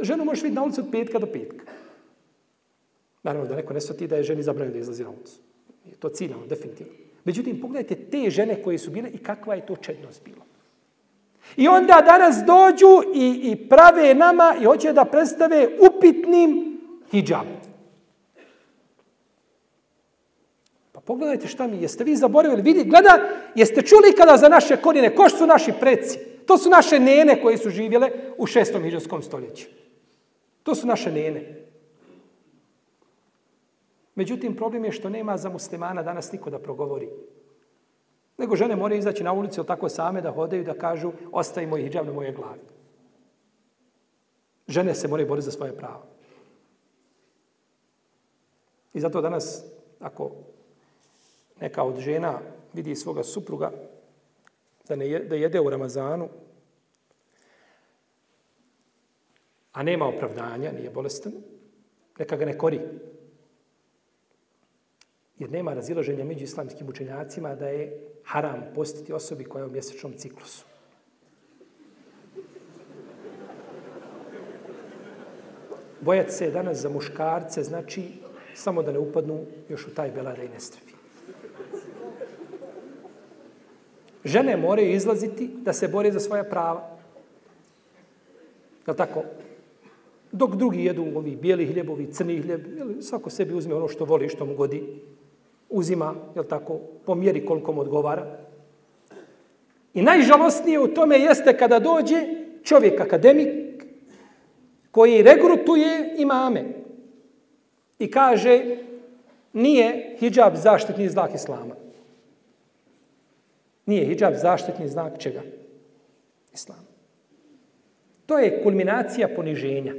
Ženu možeš vidjeti na ulici od petka do petka. Naravno da neko ne svati da je ženi zabranio da izlazi na ulicu. Je to ciljano, definitivno. Međutim, pogledajte te žene koje su bile i kakva je to čednost bila. I onda danas dođu i, i prave nama i hoće da predstave upitnim hijab. Pa pogledajte šta mi, jeste vi zaboravili, vidi, gleda, jeste čuli kada za naše korijene, ko su naši preci? To su naše nene koje su živjele u šestom hijđarskom stoljeću. To su naše nene. Međutim, problem je što nema za muslimana danas niko da progovori. Nego žene moraju izaći na ulicu ili tako same da hodaju da kažu ostavi moj hijab na moje glavi. Žene se moraju boriti za svoje pravo. I zato danas, ako neka od žena vidi svoga supruga da, ne je, da jede u Ramazanu, a nema opravdanja, nije bolestan, neka ga ne kori. Jer nema razilaženja među islamskim učenjacima da je haram postiti osobi koja je u mjesečnom ciklusu. Bojati se danas za muškarce znači samo da ne upadnu još u taj belaj i nestrefi. Žene moraju izlaziti da se bore za svoja prava. Je tako? Dok drugi jedu ovi bijeli hljebovi, crni hljeb, svako sebi uzme ono što voli, što mu godi, uzima, je tako, po mjeri koliko mu odgovara. I najžalostnije u tome jeste kada dođe čovjek akademik koji regrutuje imame i kaže nije hijab zaštitni znak islama. Nije hijab zaštitni znak čega? Islama. To je kulminacija poniženja.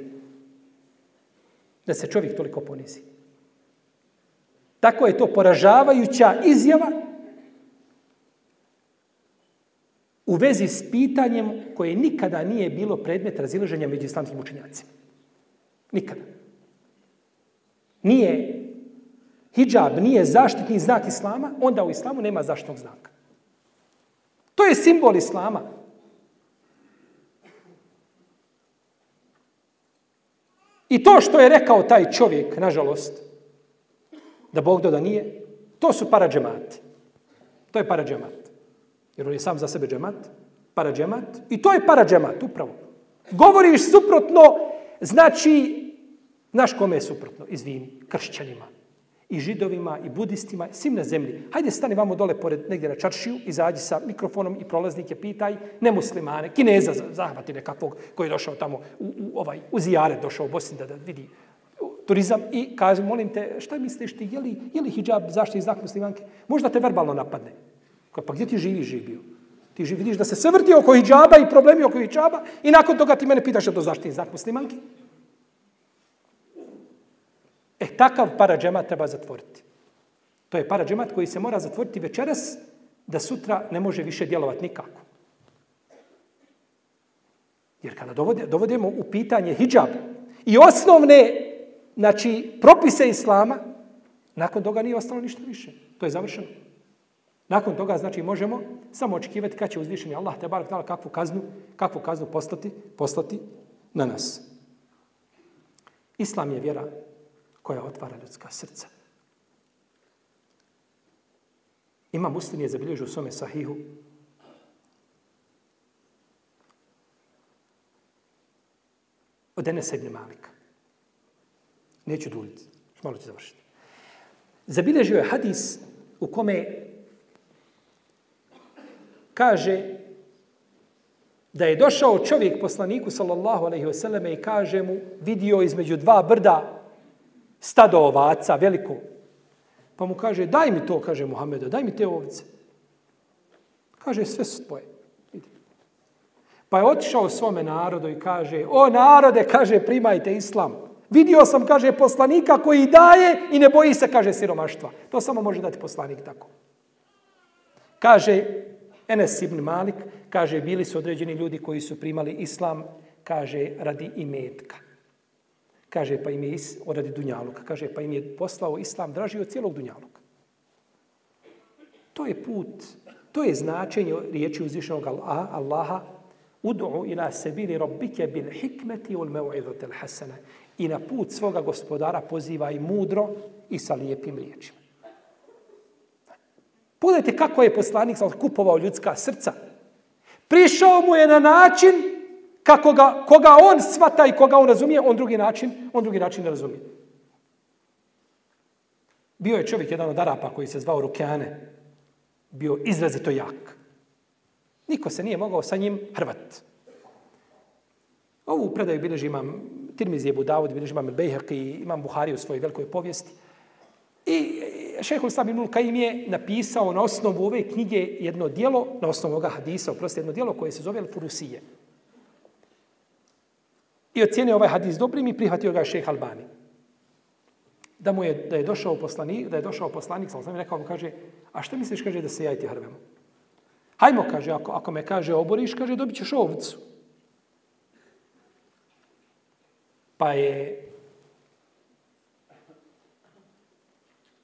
Da se čovjek toliko ponizi. Tako je to poražavajuća izjava u vezi s pitanjem koje nikada nije bilo predmet razilaženja među islamskim učenjacima. Nikada. Nije hijab, nije zaštitni znak islama, onda u islamu nema zaštitnog znaka. To je simbol islama. I to što je rekao taj čovjek, nažalost, da Bog da nije, to su parađemati. To je parađemat. Jer on je sam za sebe džemat, parađemat. I to je parađemat, upravo. Govoriš suprotno, znači, znaš kome je suprotno? Izvini, kršćanima i židovima, i budistima, svim na zemlji. Hajde, stani vamo dole pored negdje na čaršiju, izađi sa mikrofonom i prolaznike, pitaj nemuslimane, kineza zahvati nekakvog koji je došao tamo u, u, ovaj, u Zijare, došao u Bosni da, da vidi turizam i kaže, molim te, šta misliš ti, je li, je li hijab zaštiti znak muslimanke? Možda te verbalno napadne. Kao, pa gdje ti živi živio? Ti živi, vidiš da se sve vrti oko hijaba i problemi oko hijaba i nakon toga ti mene pitaš da to zaštiti znak muslimanke? E, takav parađemat treba zatvoriti. To je parađemat koji se mora zatvoriti večeras da sutra ne može više djelovati nikako. Jer kada dovodimo u pitanje hijab i osnovne znači, propise islama, nakon toga nije ostalo ništa više. To je završeno. Nakon toga, znači, možemo samo očekivati kad će uzvišeni Allah te barak kakvu kaznu, kakvu kaznu poslati, poslati na nas. Islam je vjera koja otvara ljudska srca. Ima muslim je zabilježio u svome sahihu od Enesa ibn Malika. Neću duljiti, malo ću završiti. Zabilježio je hadis u kome kaže da je došao čovjek poslaniku sallallahu alaihi wasallam i kaže mu vidio između dva brda stado ovaca, veliko. Pa mu kaže, daj mi to, kaže Muhammedo, daj mi te ovce. Kaže, sve su tvoje. Pa je otišao svome narodu i kaže, o narode, kaže, primajte islam. Vidio sam, kaže, poslanika koji daje i ne boji se, kaže, siromaštva. To samo može dati poslanik tako. Kaže, Enes ibn Malik, kaže, bili su određeni ljudi koji su primali islam, kaže, radi imetka. Kaže, pa im je is, radi Dunjaluka. Kaže, pa im je poslao islam draži od cijelog Dunjaluka. To je put, to je značenje riječi uzvišenog Allaha Udu'u ila sebili rabbike bil hikmeti ul mev'idotel hasana. I na put svoga gospodara poziva i mudro i sa lijepim riječima. Pogledajte kako je poslanik kupovao ljudska srca. Prišao mu je na način kako ga, koga on svata i koga on razumije, on drugi način, on drugi način ne razumije. Bio je čovjek, jedan od Arapa koji se zvao Rukjane, bio izrazito jak. Niko se nije mogao sa njim hrvat. Ovu predaju bilježi imam Tirmizi Ebu Davud, bilježi imam Bejhek i imam Buhari u svojoj velikoj povijesti. I e, šehol Islam Ibn Kajim je napisao na osnovu ove knjige jedno dijelo, na osnovu ovoga hadisa, oprosti, jedno dijelo koje se zove Al-Furusije. I ocijenio ovaj hadis dobrim i prihvatio ga šeheh Albani. Da mu je, da je došao poslanik, da je došao poslanik, sam rekao mu, kaže, a što misliš, kaže, da se ja i ti hrvemo? Hajmo, kaže, ako, ako me kaže oboriš, kaže, dobit ćeš ovcu. Pa je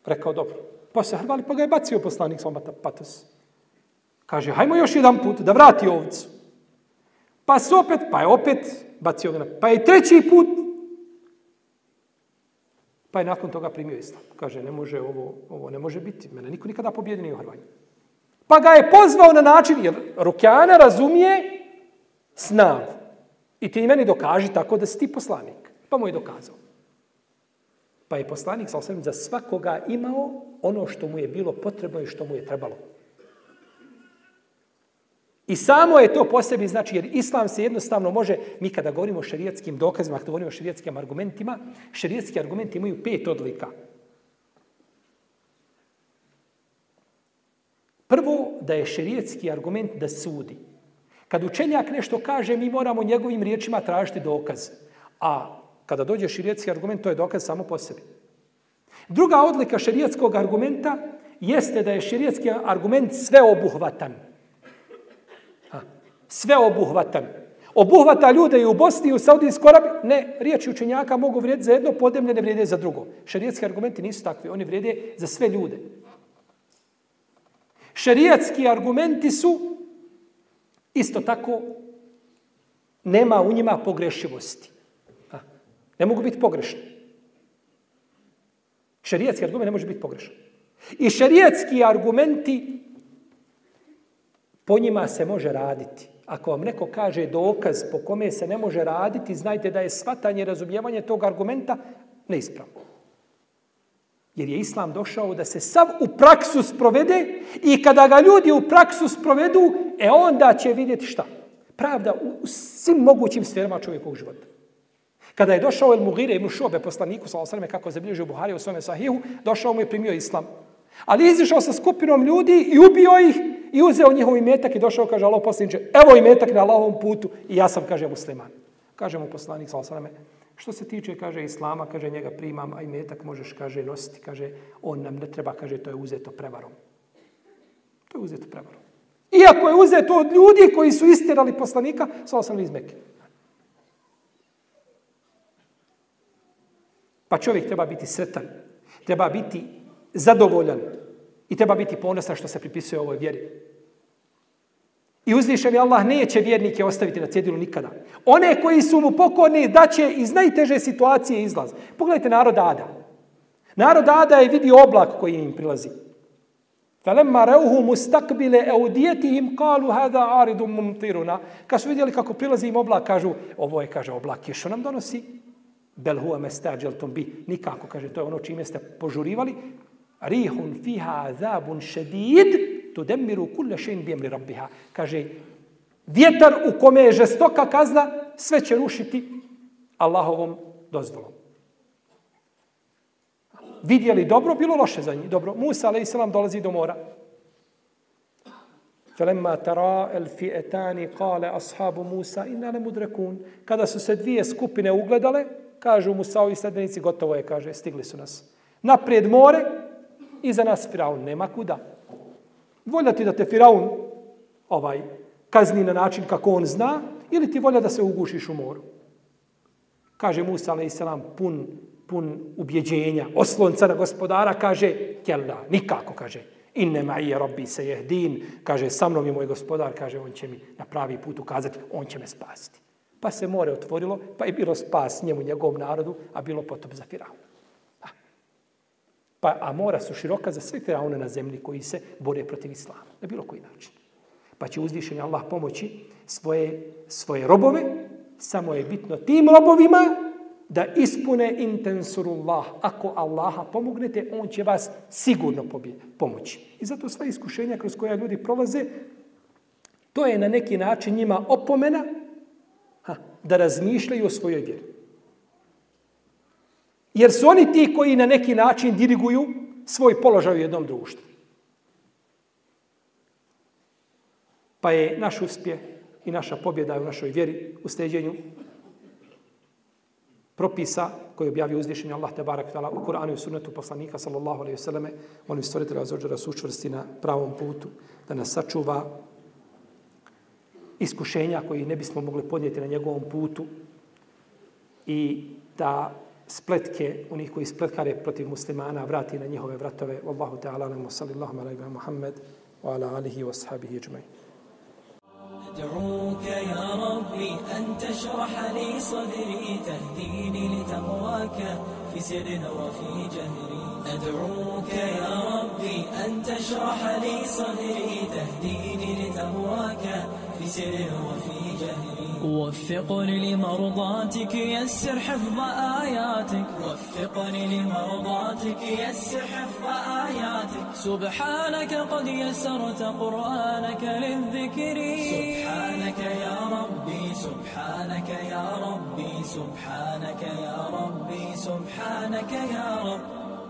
rekao, dobro. Pa se hrvali, pa ga je bacio poslanik Somata Patos. Kaže, hajmo još jedan put da vrati ovcu. Pa se opet, pa je opet bacio ga na... Pa je treći put. Pa je nakon toga primio islam. Kaže, ne može ovo, ovo ne može biti. Mene niko nikada pobjedi nije u Hrvanju. Pa ga je pozvao na način, jer Rukjana razumije snagu. I ti meni dokaži tako da si ti poslanik. Pa mu je dokazao. Pa je poslanik sa osvijem za svakoga imao ono što mu je bilo potrebno i što mu je trebalo. I samo je to posebi, znači, jer islam se jednostavno može, mi kada govorimo o šarijatskim dokazima, kada govorimo o šarijatskim argumentima, šarijatski argumenti imaju pet odlika. Prvo, da je šarijetski argument da sudi. Kad učenjak nešto kaže, mi moramo njegovim riječima tražiti dokaz. A kada dođe širijetski argument, to je dokaz samo po sebi. Druga odlika širijetskog argumenta jeste da je širijetski argument sveobuhvatan. Sveobuhvatan. Obuhvata ljude i u Bosni i u Saudijskoj Arabiji. Ne, riječi učenjaka mogu vrijediti za jedno podemlje, ne vrijede za drugo. Šarijetski argumenti nisu takvi, oni vrijede za sve ljude. Šerijetski argumenti su isto tako nema u njima pogrešivosti. Ne mogu biti pogrešni. Šerijetski argument ne može biti pogrešan. I šerijetski argumenti po njima se može raditi. Ako vam neko kaže dokaz po kome se ne može raditi, znajte da je svatanje razumijevanje tog argumenta neispravno. Jer je Islam došao da se sav u praksu sprovede i kada ga ljudi u praksu sprovedu, e onda će vidjeti šta? Pravda u svim mogućim sferama čovjekovog života. Kada je došao El Mugire ibn Šobe, poslaniku, sa osrame, kako zabilježio Buhari u svome sahihu, došao mu je primio Islam. Ali izišao sa skupinom ljudi i ubio ih i uzeo njihov imetak i došao, kaže Allah poslaniče, evo imetak na Allahovom putu i ja sam, kaže, musliman. Kaže mu poslanik, sa osrame, Što se tiče, kaže, islama, kaže, njega primam, a imetak možeš, kaže, nositi, kaže, on nam ne treba, kaže, to je uzeto prevarom. To je uzeto prevarom. Iako je uzeto od ljudi koji su istirali poslanika, sa osam iz Mekke. Pa čovjek treba biti sretan, treba biti zadovoljan i treba biti ponosan što se pripisuje ovoj vjeri. I uzvišeni Allah neće vjernike ostaviti na cjedilu nikada. One koji su mu pokorni da će iz najteže situacije izlaz. Pogledajte narod Ada. Narod Ada je vidio oblak koji im prilazi. Falemma rauhu mustakbile eudijetihim kalu hada aridum mumtiruna. Kad su vidjeli kako prilazi im oblak, kažu, ovo je, kaže, oblak je što nam donosi. Bel huwa mestađeltom bi. Nikako, kaže, to je ono čime ste požurivali. Rihun fiha azabun šedid tudemmiru kulle šein amri rabbiha. Kaže, vjetar u kome je žestoka kazna, sve će rušiti Allahovom dozvolom. Vidjeli dobro, bilo loše za njih. Dobro, Musa, ale selam dolazi do mora. Felemma tara el fi'etani kale ashabu Musa inna ne mudrekun. Kada su se dvije skupine ugledale, kažu Musa ovi sledbenici, gotovo je, kaže, stigli su nas. Naprijed more, iza nas Firaun, nema kuda. Volja ti da te Firaun ovaj, kazni na način kako on zna, ili ti volja da se ugušiš u moru? Kaže Musa, ali selam pun, pun ubjeđenja, oslonca na gospodara, kaže, kjella, nikako, kaže, inne nema i robbi se jehdin, kaže, sa mnom je moj gospodar, kaže, on će mi na pravi put ukazati, on će me spasiti. Pa se more otvorilo, pa je bilo spas njemu, njegovom narodu, a bilo potop za Firauna. Pa, a mora su široka za sve firaune na zemlji koji se bore protiv islama. Na bilo koji način. Pa će uzvišenje Allah pomoći svoje, svoje robove. Samo je bitno tim robovima da ispune intensurullah. Ako Allaha pomognete, on će vas sigurno pomoći. I zato sva iskušenja kroz koja ljudi prolaze, to je na neki način njima opomena da razmišljaju o svojoj vjeri. Jer su oni ti koji na neki način diriguju svoj položaj u jednom društvu. Pa je naš uspjeh i naša pobjeda u našoj vjeri u steđenju propisa koji objavio uzvišenje Allah te barak tala u Kur'anu i sunnetu poslanika sallallahu alejhi ve selleme on je stvoritelj azođera sučvrsti na pravom putu da nas sačuva iskušenja koji ne bismo mogli podnijeti na njegovom putu i da spletke onih koji spletkare protiv muslimana vrati na njihove vratove. Wallahu ta'ala alamu sallallahu alaihi wa Muhammed wa ala alihi wa sahabihi ajma'in. أدعوك يا ربي أن تشرح لي صدري تهديني لتقواك في سر وفي جهري أدعوك يا ربي أن تشرح لي صدري تهديني لتقواك في وفي وفقني لمرضاتك يسر حفظ آياتك. وفقني لمرضاتك يسر حفظ آياتك. سبحانك قد يسرت قرآنك للذكر. سبحانك يا ربي سبحانك يا ربي سبحانك يا ربي سبحانك يا رب.